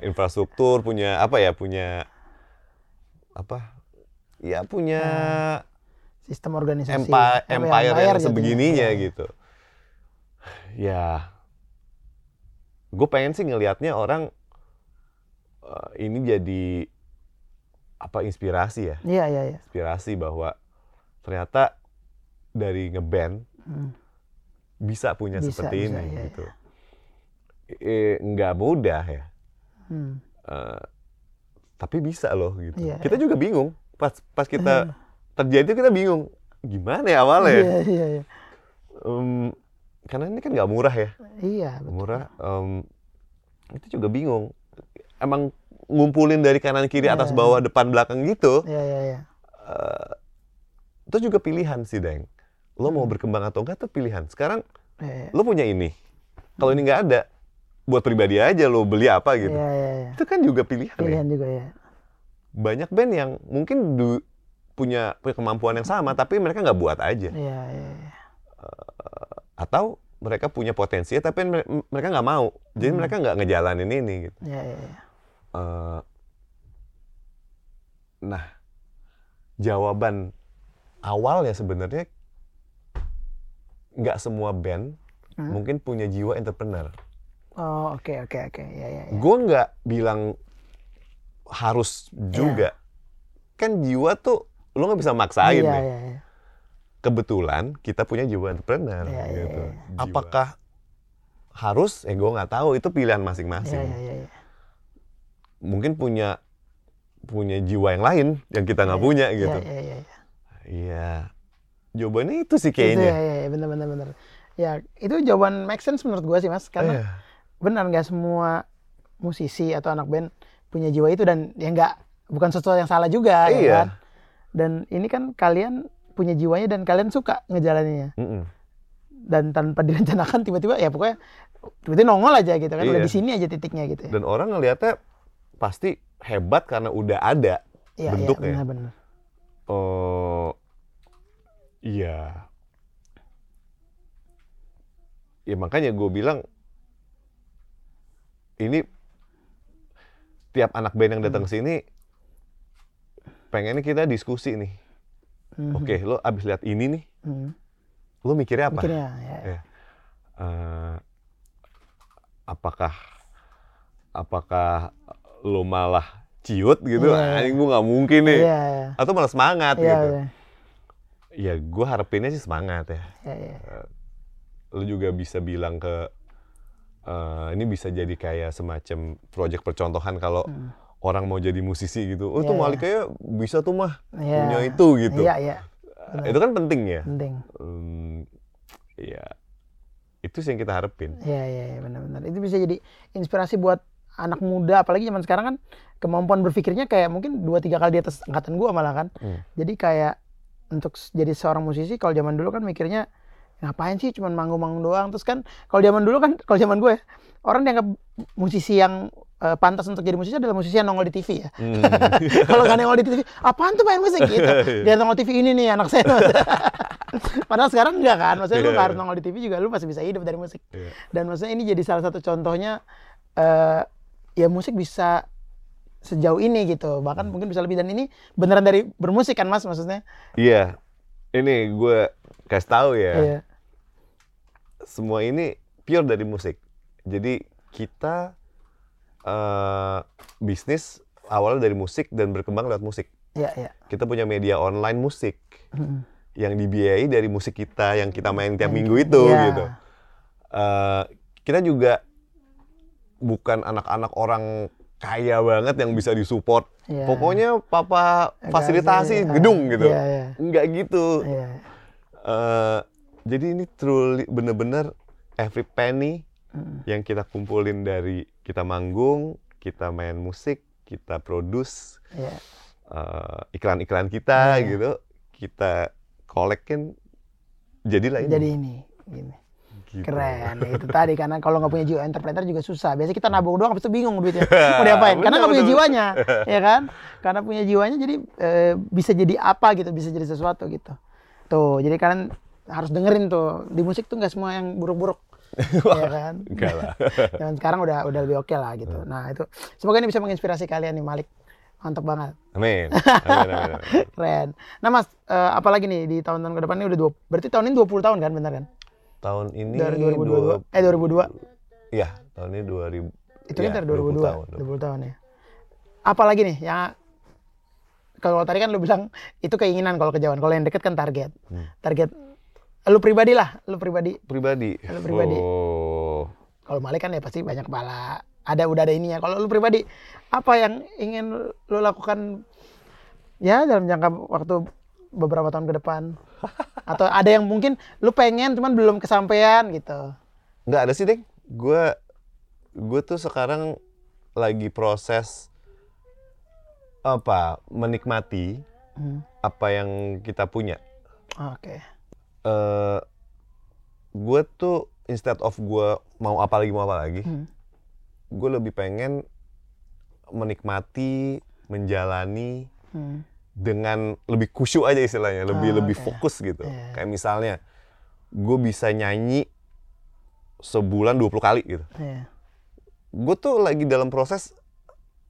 infrastruktur, punya apa ya, punya apa? Ya punya sistem organisasi. empa- Apa ya, empire, yang sebegininya iya. gitu. Ya, gue pengen sih ngelihatnya orang eh, ini jadi apa inspirasi ya, Iya, iya, iya. inspirasi bahwa ternyata dari ngeband Hmm. bisa punya Bisa, seperti bisa, ini iya, gitu. Eh, nggak mudah ya, Hmm. eh, tapi bisa loh gitu. Iya, kita juga bingung pas pas kita terjadi kita bingung gimana ya awalnya. ya? Iya, iya, iya. Em, karena ini kan nggak murah ya, Iya, betul. murah. em, itu juga bingung. Emang ngumpulin dari kanan kiri atas Iya. bawah depan belakang gitu, Iya, iya, iya. eh, itu juga pilihan sih, Deng. Lo mau berkembang atau enggak tuh pilihan. Sekarang Iya, iya. lo punya ini, kalau ini nggak ada, buat pribadi aja lo beli apa gitu. Iya, iya, iya. Itu kan juga pilihan, ya. Pilihan juga ya. Banyak band yang mungkin du- punya punya kemampuan yang sama, tapi mereka nggak buat aja. Iya, iya, iya. Atau mereka punya potensi, tapi mere- mereka nggak mau. Jadi Hmm. mereka nggak ngejalanin ini gitu. Iya, iya, iya. Eh, nah, jawaban awal ya sebenarnya nggak semua band Hmm. mungkin punya jiwa entrepreneur. Oh, oke, oke, oke. Iya, iya, iya. Gue nggak bilang harus juga. Kan jiwa tuh lo nggak bisa maksain Iya, nih. iya, iya. Kebetulan kita punya jiwa entrepreneur Iya, iya, gitu. iya. Apakah harus? Eh gue nggak tahu. Itu pilihan Iya, masing-masing. iya, iya, iya. Mungkin punya punya jiwa yang lain yang kita nggak punya gitu. Iya, iya, iya. iya. Iya. Jawabannya itu sih kayaknya. ya, ya, ya, benar, benar, benar. Ya, itu jawaban make sense menurut gua sih, Mas. Karena Iya. benar nggak semua musisi atau anak band punya jiwa itu dan ya nggak bukan sesuatu yang salah juga ya Iya. kan? Dan ini kan kalian punya jiwanya dan kalian suka ngejalaninnya Mm-mm. dan tanpa direncanakan tiba-tiba ya pokoknya tiba-tiba nongol aja gitu kan udah Iya. di sini aja titiknya gitu ya. Dan orang ngelihatnya pasti hebat karena udah ada Iya, iya, bentuknya. benar-benar. Oh, iya. Ya makanya gue bilang ini tiap anak band yang Hmm. datang ke sini pengennya kita diskusi nih. Mhm. Oke, lo abis lihat ini nih, Mhm. lo mikirnya apa? Mikirnya ya. Ya. Eh, apakah apakah lo malah ciut gitu? Iya. Anjing gue nggak mungkin nih. Iya, iya. Atau malah semangat Iya, gitu? iya. Ya gue harapinnya sih semangat ya. Iya, iya. Lo juga bisa bilang ke eh, ini bisa jadi kayak semacam project percontohan kalau orang mau jadi musisi gitu. Oh itu Hmm. Iya, Malik kayak bisa tuh mah Iya. punya itu gitu. Iya, iya. benar. itu kan penting ya. penting. Hmm, ya, itu sih yang kita harapin. Iya iya ya, benar-benar. Itu bisa jadi inspirasi buat anak muda apalagi zaman sekarang kan kemampuan berpikirnya kayak mungkin dua tiga kali di atas angkatan gua malah kan. Hmm. Jadi kayak untuk jadi seorang musisi kalau zaman dulu kan mikirnya ngapain sih cuman manggung-manggung doang terus kan kalau zaman dulu kan kalau zaman gue orang dianggap musisi yang eh, pantas untuk jadi musisi adalah musisi yang nongol di TV ya. Hmm. kalau nggak nongol di TV, apaan tuh main musik gitu. Dia nongol TV ini nih anak saya. Padahal sekarang enggak kan, maksudnya lu nggak harus nongol di TV juga, lu masih bisa hidup dari musik. Iya. Dan maksudnya ini jadi salah satu contohnya eh ya musik bisa sejauh ini gitu, bahkan mungkin bisa lebih dan ini beneran dari bermusik kan mas maksudnya? Iya, ini gue kasih tahu ya. Iya. Semua ini pure dari musik. Jadi kita eh bisnis awalnya dari musik dan berkembang lewat musik. Iya, iya. Kita punya media online musik Mm. yang dibiayai dari musik kita yang kita main tiap minggu itu Iya. gitu. Eh, kita juga bukan anak-anak orang kaya banget yang bisa disupport. Iya. Pokoknya papa fasilitasi sih, gedung gitu. Iya, iya. Enggak gitu. Iya. Eh, jadi ini truly bener-bener every penny Mm. yang kita kumpulin dari kita manggung, kita main musik, kita produce Iya. eh, iklan-iklan kita Iya. gitu, kita kolekin jadilah ini. Jadi ini, gini. Gitu. Keren, ya itu tadi karena kalau nggak punya jiwa entrepreneur juga susah. Biasanya kita nabung doang, habis itu bingung duitnya mau diapain. Karena nggak punya jiwanya, ya kan? Karena punya jiwanya, jadi eh, bisa jadi apa gitu, bisa jadi sesuatu gitu. Tuh, jadi kalian harus dengerin tuh di musik tuh nggak semua yang buruk-buruk, ya kan? Enggak lah. Dan sekarang udah udah lebih oke lah gitu. Nah itu semoga ini bisa menginspirasi kalian nih Malik. Mantap banget, Amin. Amin, amin, amin. keren. Nah mas, eh, apalagi nih di tahun-tahun ke depan ini udah dua, berarti tahun ini 20 tahun kan, benar kan? Tahun ini Dari 2022, dua- eh 2002. Iya, tahun ini 2000. Itu ya, dari 2002, 20 tahun. 20 tahun ya. Apalagi nih yang kalau tadi kan lu bilang itu keinginan kalau kejauhan, kalau yang deket kan target. Hmm. Target lu pribadi lah, lu pribadi. Pribadi. Kalau pribadi. Oh. Kalau Malik kan ya pasti banyak kepala, ada udah ada ininya. Kalau lu pribadi, apa yang ingin lu lakukan ya dalam jangka waktu beberapa tahun ke depan? Atau ada yang mungkin lu pengen cuman belum kesampaian gitu. Nggak ada sih, Deng. Gue gue tuh sekarang lagi proses apa? Menikmati Hmm. apa yang kita punya. Oke. Eh gue tuh instead of gue mau apa lagi mau apa lagi, Hmm. gue lebih pengen menikmati, menjalani Hmm. dengan lebih khusyuk aja istilahnya, lebih Ah, lebih oke. fokus gitu. Iya. Kayak misalnya, gue bisa nyanyi sebulan 20 kali gitu. Iya. Gue tuh lagi dalam proses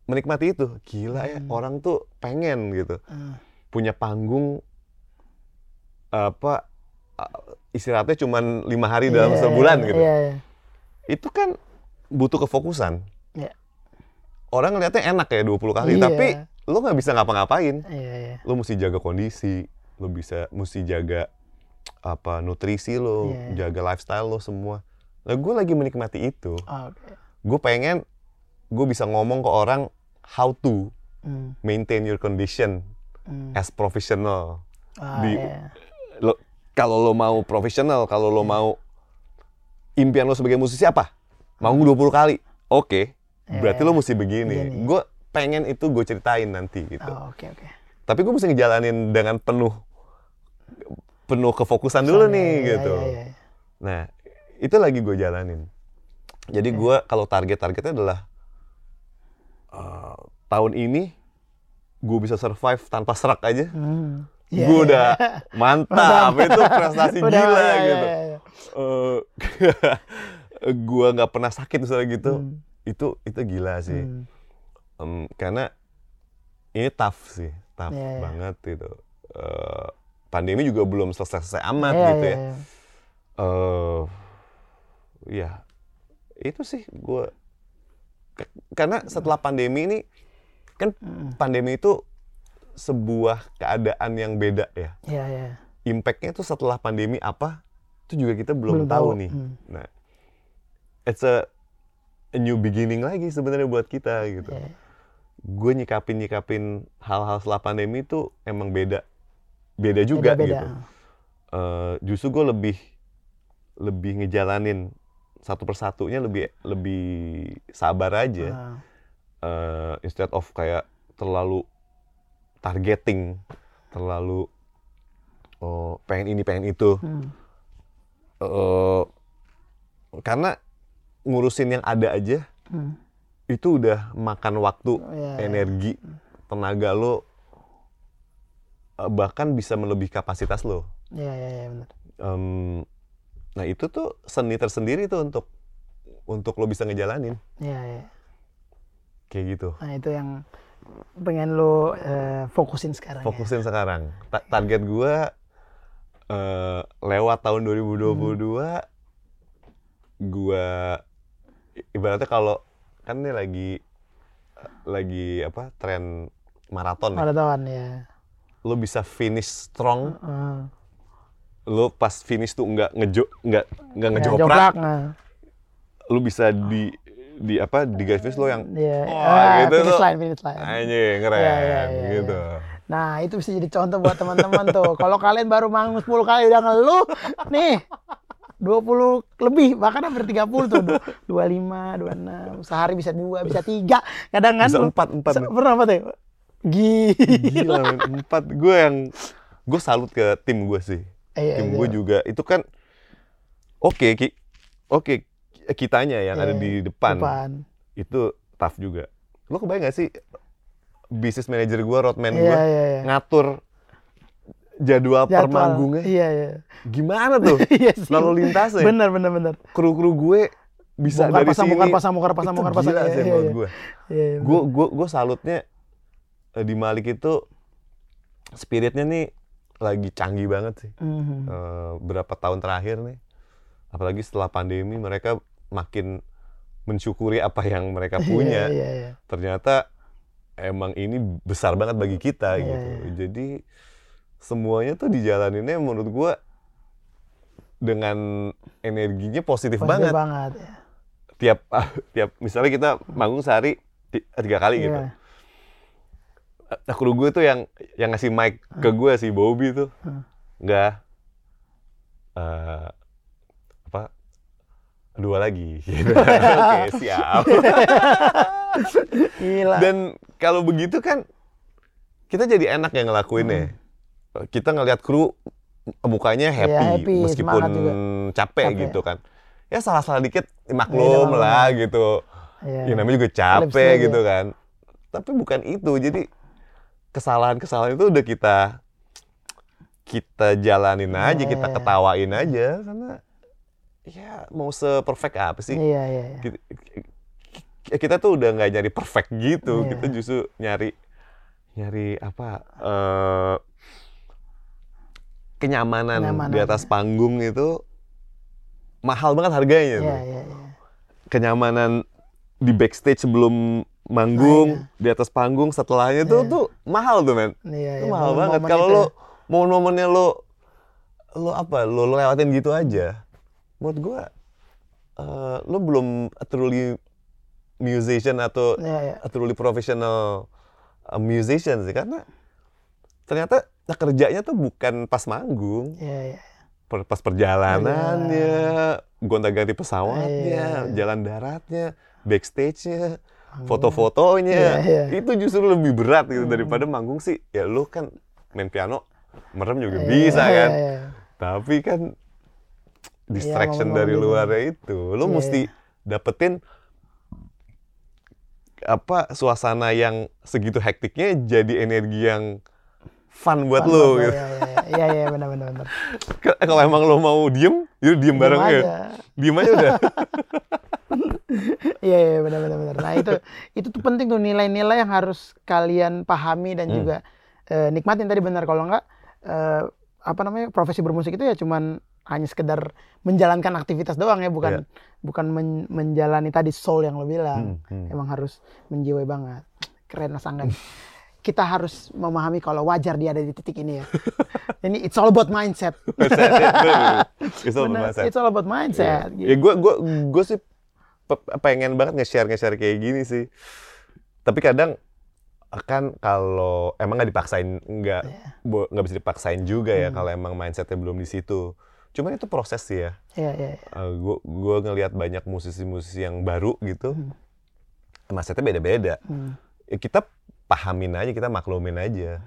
menikmati itu. Gila ya, Hmm. orang tuh pengen gitu. Hmm. Punya panggung apa uh, istirahatnya cuma lima hari dalam Iya, sebulan iya, gitu. Iya, iya. Itu kan butuh kefokusan. Iya. Orang ngeliatnya enak ya 20 kali, Iya. tapi lu nggak bisa ngapa-ngapain. Iya, iya. Lu mesti jaga kondisi, lu bisa mesti jaga apa nutrisi lo, Iya. jaga lifestyle lo semua. Nah, gue lagi menikmati itu. Oke. Gue pengen gue bisa ngomong ke orang how to Hmm. maintain your condition Hmm. as professional. Ah, di- iya. Kalau lo mau profesional, kalau lo mau impian lo sebagai musisi apa? Manggung 20 kali. Oke. Berarti Iya, lo mesti begini. Gue pengen itu gue ceritain nanti gitu. Oh, Oke, oke. Tapi gue mesti ngejalanin dengan penuh penuh kefokusan dulu Iya, nih iya, gitu. iya, iya. Nah, itu lagi gue jalanin. Jadi gue kalau target-targetnya adalah eh, tahun ini gue bisa survive tanpa serak aja. Hmm. Iya, gue udah mantap, itu prestasi Udah, gila iya, gitu. iya, iya. Eh, gue nggak pernah sakit misalnya gitu. Hmm. Itu itu gila sih. Hmm. Em, karena ini tough sih, tough Iya, iya. banget gitu. Eh, pandemi juga belum selesai-selesai amat Iya, gitu iya, ya. iya. eh ya itu sih gue karena setelah pandemi ini kan Hmm. pandemi itu sebuah keadaan yang beda ya Iya, iya. impactnya itu setelah pandemi apa itu juga kita belum, Belum tahu, tahu, nih hmm. nah it's a, a new beginning lagi sebenarnya buat kita gitu Iya. gue nyikapin nyikapin hal-hal setelah pandemi itu emang beda beda juga Beda-beda. gitu. Eh, justru gue lebih lebih ngejalanin satu persatunya lebih lebih sabar aja. Ah, Eh, instead of kayak terlalu targeting, terlalu oh, pengen ini pengen itu. hmm. Eh, karena ngurusin yang ada aja Hmm. itu udah makan waktu, Iya, iya. energi, tenaga lo eh, bahkan bisa melebihi kapasitas lo. Iya, iya, iya, benar. Em, nah itu tuh seni tersendiri tuh untuk untuk lo bisa ngejalanin Iya, iya. kayak gitu. Nah, itu yang pengen lo eh, fokusin sekarang ya. Fokusin sekarang. Ta- target gua eh, lewat tahun 2022 gua i- ibaratnya kalau kan ini lagi lagi apa tren maraton ya. Maraton ya. Lo bisa finish strong, Ah. lo pas finish tuh nggak ngejo nggak nggak Ya, ngejoprak, nah. lo bisa di di apa di garis finish lo yang Iya. Wah, Ah, gitu finish line, finish line. anjing keren Iya, iya, iya, gitu. Nah, itu bisa jadi contoh buat teman-teman tuh. Kalau kalian baru manggung 10 kali udah ngeluh, nih 20 lebih, bahkan hampir 30 tuh. Du- 25, 26, sehari bisa dua, bisa tiga. Kadang kan Bisa empat, empat. Pernah apa tuh? Gila. Gila empat gue yang gue salut ke tim gue sih. Iya, tim iya. gue juga itu kan oke ki oke kitanya yang ada Iya, di depan, Depan. itu tough juga. Lo kebayang gak sih bisnis manager gue, roadman Iya, gue iya, iya. ngatur jadwal, Jadwal. manggungnya Iya, iya. gimana tuh? Iya sih. Lalu lintasnya. Bener, bener, bener. Kru-kru gue bisa Bongkar dari pasang, sini. bongkar pasang, bongkar pasang, bongkar pasang. gila Iya, sih iya, menurut iya. gue. Iya, iya, gue gue gue salutnya eh, di Malik itu spiritnya nih lagi canggih banget sih Mhm. Eh, berapa tahun terakhir nih apalagi setelah pandemi mereka makin mensyukuri apa yang mereka punya Iya, iya, iya. ternyata emang ini besar banget bagi kita Iya, gitu jadi semuanya tuh dijalaninnya menurut gue dengan energinya positif, Positif banget banget. ya. tiap tiap misalnya kita manggung sehari ti- tiga kali gitu Iya. Nah, kru gue tuh yang yang ngasih mic ke gue si Bobby tuh Hmm. nggak eh, apa dua lagi Gitu. oke siap Gila. dan kalau begitu kan kita jadi enak yang ngelakuinnya kita ngelihat kru mukanya happy, Iya, happy, meskipun capek, Capek. gitu kan ya salah-salah dikit maklum Iya, lah gitu Iya. ya namanya juga capek gitu ya. kan tapi bukan itu jadi kesalahan-kesalahan itu udah kita kita jalanin aja Iya, kita iya. ketawain aja karena ya mau seperfect apa sih Iya, iya, iya. kita, kita tuh udah nggak nyari perfect gitu Iya. kita justru nyari nyari apa eh, kenyamanan, Kenyamanan, di atas panggung itu mahal banget harganya Iya, tuh iya, iya. kenyamanan di backstage sebelum manggung, di atas panggung setelahnya tuh Iya. tuh mahal tuh men. Iya, Itu iya, mahal banget. Kalau lo ya. momen-momennya lo lo apa? Lo, lo lewatin gitu aja. Menurut gua eh, lo belum truly musician atau iya. a truly professional uh, musician sih karena ternyata nah, kerjanya tuh bukan pas manggung, Iya, iya. per- pas perjalanannya, gonta-ganti pesawatnya, Iya. jalan daratnya, backstage-nya, foto-fotonya. Iya, iya. Itu justru lebih berat gitu daripada manggung sih. Ya lu kan main piano, merem juga Iya, bisa iya, kan. iya. Tapi kan distraction momen-momen dari gitu. luarnya itu, lu Iya, mesti dapetin apa suasana yang segitu hektiknya jadi energi yang fun buat Fun lu banget, gitu. Iya, iya, iya, iya, benar, benar, benar. Kalau emang lo mau diem, yuk diem bareng Diem ya. aja. Diem aja udah. Iya, iya, benar, benar, benar. Nah itu itu tuh penting tuh nilai-nilai yang harus kalian pahami dan Hmm. juga eh, nikmatin tadi benar kalau enggak eh, apa namanya profesi bermusik itu ya cuman hanya sekedar menjalankan aktivitas doang ya bukan bukan men- menjalani tadi soul yang lo bilang. Hmm, hmm. Emang harus menjiwai banget. Keren Mas Angga. Kita harus memahami kalau wajar dia ada di titik ini ya. ini it's all about mindset. It's all Bener, mindset. it's all about mindset. Ya gue gue gue sih pe- pengen banget nge-share nge-share kayak gini sih. Tapi kadang kan kalau emang nggak dipaksain nggak Iya. nggak bisa dipaksain juga Hmm. ya kalau emang mindsetnya belum di situ. Cuman itu proses sih ya. Iya, iya. iya. gue gue ngelihat banyak musisi-musisi yang baru gitu, Hmm. mindsetnya beda-beda. Hmm. Ya, kita pahamin aja, kita maklumin aja.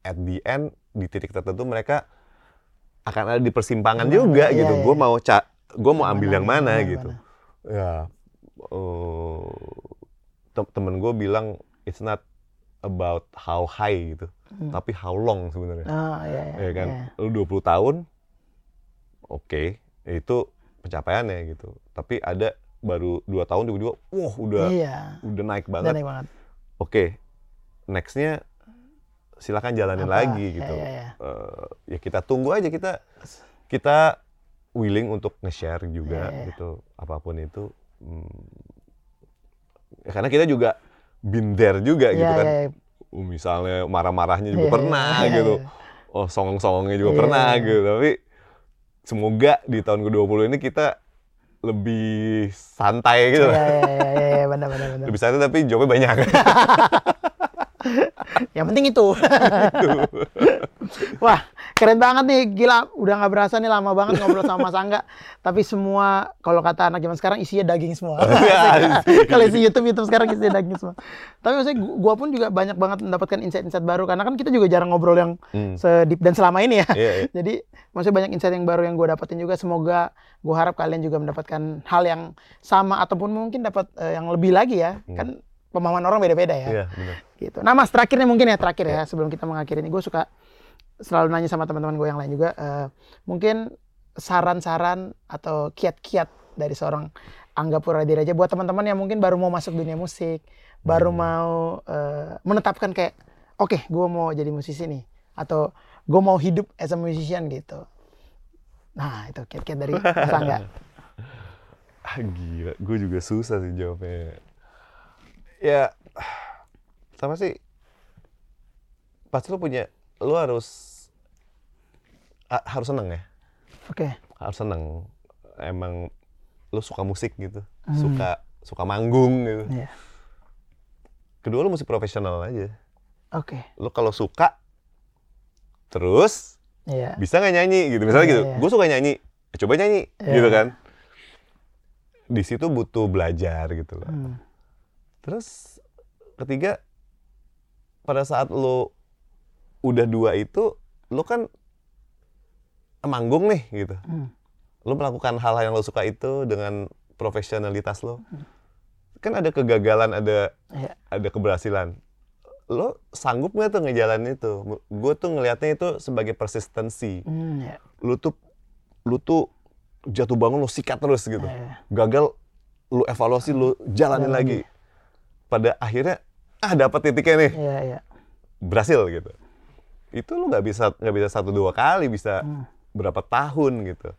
At the end di titik tertentu mereka akan ada di persimpangan Gimana? juga Iya, gitu. iya. Gue mau ca, gue mau ambil mana, yang mana yang gitu. mana. Ya, eh, tem- temen gue bilang it's not about how high gitu, Hmm. tapi how long sebenarnya. Oh, iya, iya. ya kan, iya. lu 20 tahun, oke, itu pencapaiannya gitu. Tapi ada baru dua tahun tiba-tiba, wah udah Iya. udah naik Udah banget. naik banget. Oke, nextnya silakan jalanin Apa? lagi Iya, gitu. iya, iya. Eh, ya kita tunggu aja kita kita willing untuk nge-share juga Iya, iya. gitu apa pun itu. Hmm, ya karena kita juga there juga gitu Iya, kan. iya. Uh, Misalnya marah-marahnya juga Iya, pernah iya, gitu. Oh songong-songongnya juga Iya, pernah gitu. Tapi semoga di tahun ke-20 ini kita lebih santai gitu. Iya, iya, iya, iya, iya, benar, benar, benar. Lebih santai tapi jawabnya banyak. Yang penting itu. Wah, keren banget nih. Gila, udah nggak berasa nih lama banget ngobrol sama Mas Angga. Tapi semua, kalau kata anak zaman sekarang isinya daging semua. Asik. kalau isi YouTube, YouTube sekarang isinya daging semua. Tapi maksudnya gu- gua pun juga banyak banget mendapatkan insight-insight baru. Karena kan kita juga jarang ngobrol yang Hmm. sedip dan selama ini ya. Iya, iya. Jadi maksudnya banyak insight yang baru yang gue dapetin juga. Semoga gue harap kalian juga mendapatkan hal yang sama ataupun mungkin dapat eh, yang lebih lagi ya. Hmm. Kan pemahaman orang beda-beda ya Iya, benar. Gitu. Nah mas terakhirnya mungkin ya terakhir ya sebelum kita mengakhiri ini gue suka selalu nanya sama teman-teman gue yang lain juga eh, mungkin saran-saran atau kiat-kiat dari seorang Angga Puradireja buat teman-teman yang mungkin baru mau masuk dunia musik, baru mau eh, menetapkan kayak oke gue mau jadi musisi nih atau gue mau hidup as a musician gitu. Nah itu kiat-kiat dari Mas Angga. Ah, gila, gue juga susah sih jawabnya. Ya, sama sih. Pasti lu punya, lu harus ha- harus seneng ya, Oke. harus seneng. Emang lu suka musik gitu, Hmm. suka suka manggung gitu. Iya. Kedua lu musik profesional aja. Oke. Lu kalau suka, terus Iya. bisa nggak nyanyi gitu. Misalnya Iya, gitu, iya. gue suka nyanyi, coba nyanyi, Iya. gitu kan. Di situ butuh belajar gitu loh. Hmm. Terus ketiga pada saat lo udah dua itu lo kan manggung nih gitu. Hmm. Lo melakukan hal-hal yang lo suka itu dengan profesionalitas lo. Kan ada kegagalan, ada Iya. ada keberhasilan. Lo sanggup nggak tuh ngejalanin itu? Gue tuh ngelihatnya itu sebagai persistensi. Hmm, ya. Lu tuh lu tuh jatuh bangun lo sikat terus gitu. Iya. Gagal lu evaluasi lu jalanin Jalan lagi. Pada akhirnya ah dapat titiknya nih Iya, iya. berhasil gitu. Itu lu nggak bisa nggak bisa satu dua kali bisa Hmm. berapa tahun gitu.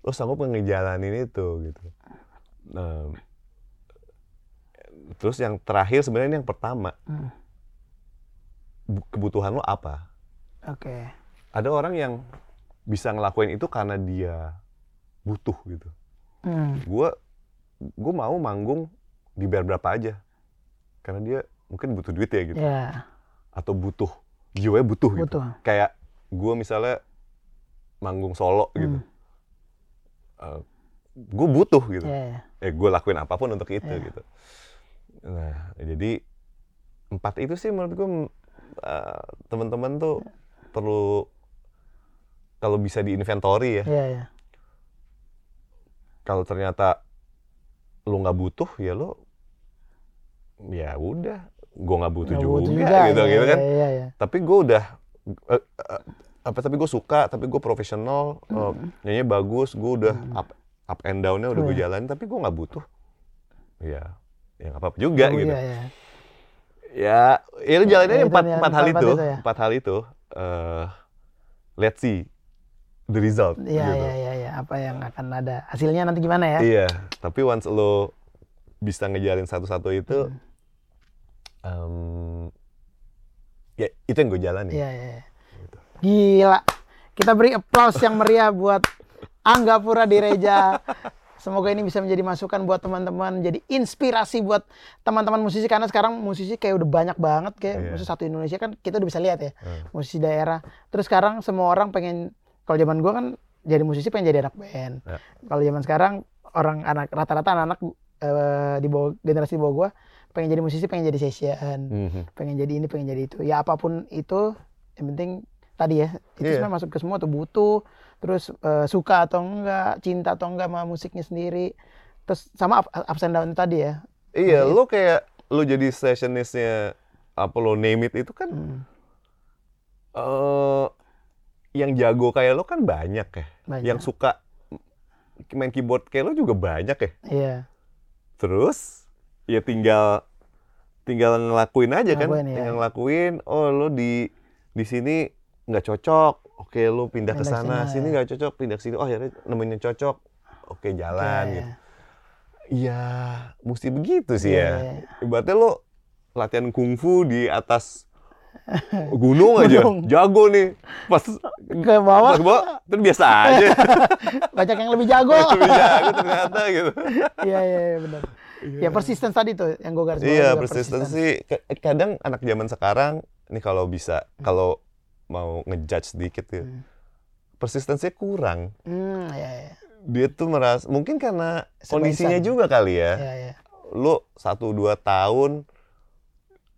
Lu sanggup ngejalanin itu gitu. Nah, terus yang terakhir sebenarnya ini yang pertama Hmm. bu- kebutuhan lo apa? Oke. Ada orang yang bisa ngelakuin itu karena dia butuh gitu. Hmm. Gue gue mau manggung dibayar berapa aja karena dia mungkin butuh duit ya gitu Ya, atau butuh jiwanya butuh, gitu butuh. kayak gue misalnya manggung solo gitu Hmm. gue butuh gitu Ya, ya. eh gue lakuin apa pun untuk itu Iya. gitu nah jadi empat itu sih menurut gue uh, teman-teman tuh perlu kalau bisa diinventori ya Ya, ya. kalau ternyata lu nggak butuh ya lu ya udah gue nggak butuh Nggak juga, butuh gitu ya, gitu kan Ya, ya, ya. tapi gue udah eh, eh, apa tapi gue suka tapi gue profesional eh, nyanyi bagus gue udah up up and downnya udah Oh, gue iya. jalanin tapi gue nggak butuh ya ya nggak apa-apa juga Oh, gitu iya, iya. ya ya lu jalanin Ya, aja itu empat empat hal itu itu ya. empat hal itu eh let's see the result Iya, gitu. iya, iya, iya. Apa yang akan ada hasilnya nanti gimana ya? Iya, tapi once lo bisa ngejalin satu-satu itu, em, ya itu yang gue jalani. Iya, iya. iya. Gila. Kita beri applause yang meriah buat Angga Pura Direja. Semoga ini bisa menjadi masukan buat teman-teman, jadi inspirasi buat teman-teman musisi karena sekarang musisi kayak udah banyak banget kayak Iya. musisi satu Indonesia kan kita udah bisa lihat ya Hmm. musisi daerah. Terus sekarang semua orang pengen kalau zaman gua kan jadi musisi pengen jadi anak band. Ya. Kalau zaman sekarang orang anak rata-rata anak-anak eh, di bawah generasi di bawah gua pengen jadi musisi, pengen jadi session, Mhm. pengen jadi ini, pengen jadi itu. Ya apa pun itu yang penting tadi ya itu Iya. sebenarnya masuk ke semua tuh butuh terus eh, suka atau enggak cinta atau enggak sama musiknya sendiri terus sama up, ups and down tadi ya Iya, Oke. lo kayak lo jadi sessionistnya apa lo name it itu kan Hmm, eh yang jago kayak lo kan banyak ya. banyak Yang suka main keyboard kayak lo juga banyak ya. iya Terus ya tinggal tinggal ngelakuin aja kan, Ngelakuin, ya. tinggal ngelakuin. Oh lo di di sini nggak cocok, oke lo pindah ke Pindah ke sana. Sini ya. nggak cocok, pindah ke sini. Oh akhirnya nemuin yang cocok, oke jalan Oke. gitu. Iya, mesti begitu sih Iya, ya. iya. Ibaratnya lo latihan kungfu di atas gunung aja, Gunung. jago nih. Pas ke bawah pas ke bawah, itu biasa aja. banyak yang lebih jago Lebih jago ternyata gitu. iya iya iya, benar ya persistence tadi tuh yang gue garis bawahi Iya, persistensi. Ka- Kadang anak zaman sekarang, nih kalau bisa, kalau mau ngejudge sedikit ya, Hmm. persistensinya kurang. hmm iya iya Dia tuh merasa, mungkin karena Sebaik kondisinya juga kali ya. iya iya Lu satu dua tahun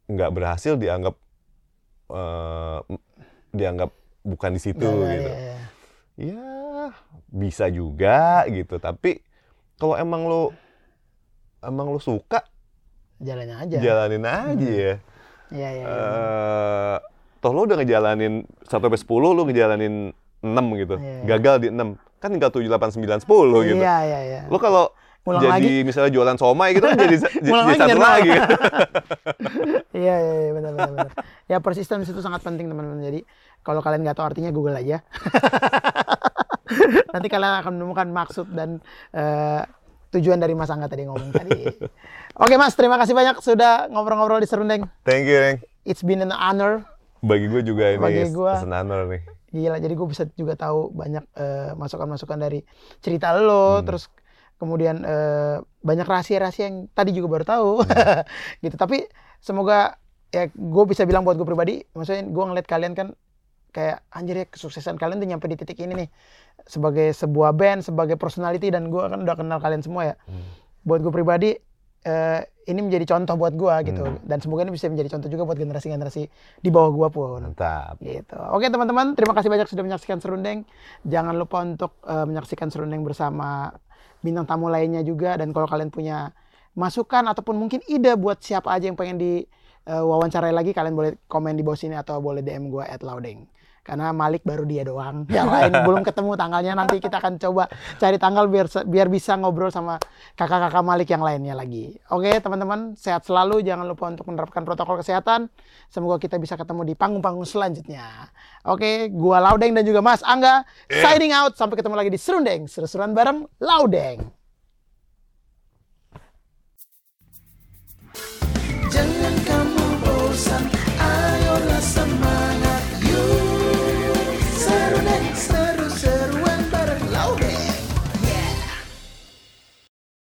nggak berhasil dianggap eh, dianggap bukan di situ Iya, gitu. iya, iya. Ya bisa juga gitu. Tapi kalau emang lu emang lu suka, jalannya aja jalanin aja Hmm. ya. iya iya iya. eh toh lo udah ngejalanin 1 sampai 10 lo ngejalanin 6 gitu. Iya. Gagal di 6. Kan tinggal 7 8 9 10 gitu. iya iya iya Lo kalau Ulang jadi misalnya jualan somai gitu kan jadi jadi lagi satu lagi. Iya, iya, iya, benar, benar, benar. Ya persistence itu sangat penting teman-teman. Jadi kalau kalian nggak tahu artinya Google aja. Nanti kalian akan menemukan maksud dan eh, tujuan dari Mas Angga tadi ngomong tadi. Oke Mas, terima kasih banyak sudah ngobrol-ngobrol di Serundeng. Thank you, Reng. It's been an honor. Bagi gue juga ini Bagi gua- senanor nih. Gila, jadi gue bisa juga tahu banyak eh, masukan-masukan dari cerita lo, terus kemudian eh, banyak rahasia-rahasia yang tadi juga baru tahu, gitu. Tapi semoga ya gue bisa bilang buat gue pribadi, maksudnya gue ngeliat kalian kan kayak anjir ya kesuksesan kalian tuh nyampe di titik ini nih sebagai sebuah band, sebagai personality dan gue kan udah kenal kalian semua ya. Buat gue pribadi eh, ini menjadi contoh buat gue gitu dan semoga ini bisa menjadi contoh juga buat generasi-generasi di bawah gue pun Mantap. gitu. Oke teman-teman, terima kasih banyak sudah menyaksikan Serundeng. Jangan lupa untuk eh, menyaksikan Serundeng bersama bintang tamu lainnya juga. Dan kalau kalian punya masukan ataupun mungkin ide buat siapa aja yang pengen di eh, wawancarai lagi, kalian boleh komen di bawah sini atau boleh DM gue at Laudeng. Karena Malik baru dia doang, yang lain belum ketemu tanggalnya. Nanti kita akan coba cari tanggal biar biar bisa ngobrol sama kakak-kakak Malik yang lainnya lagi. Oke teman-teman, sehat selalu. Jangan lupa untuk menerapkan protokol kesehatan. Semoga kita bisa ketemu di panggung-panggung selanjutnya. Oke, gua Laudeng dan juga Mas Angga signing out. Sampai ketemu lagi di Serundeng, seru-seruan bareng Laudeng.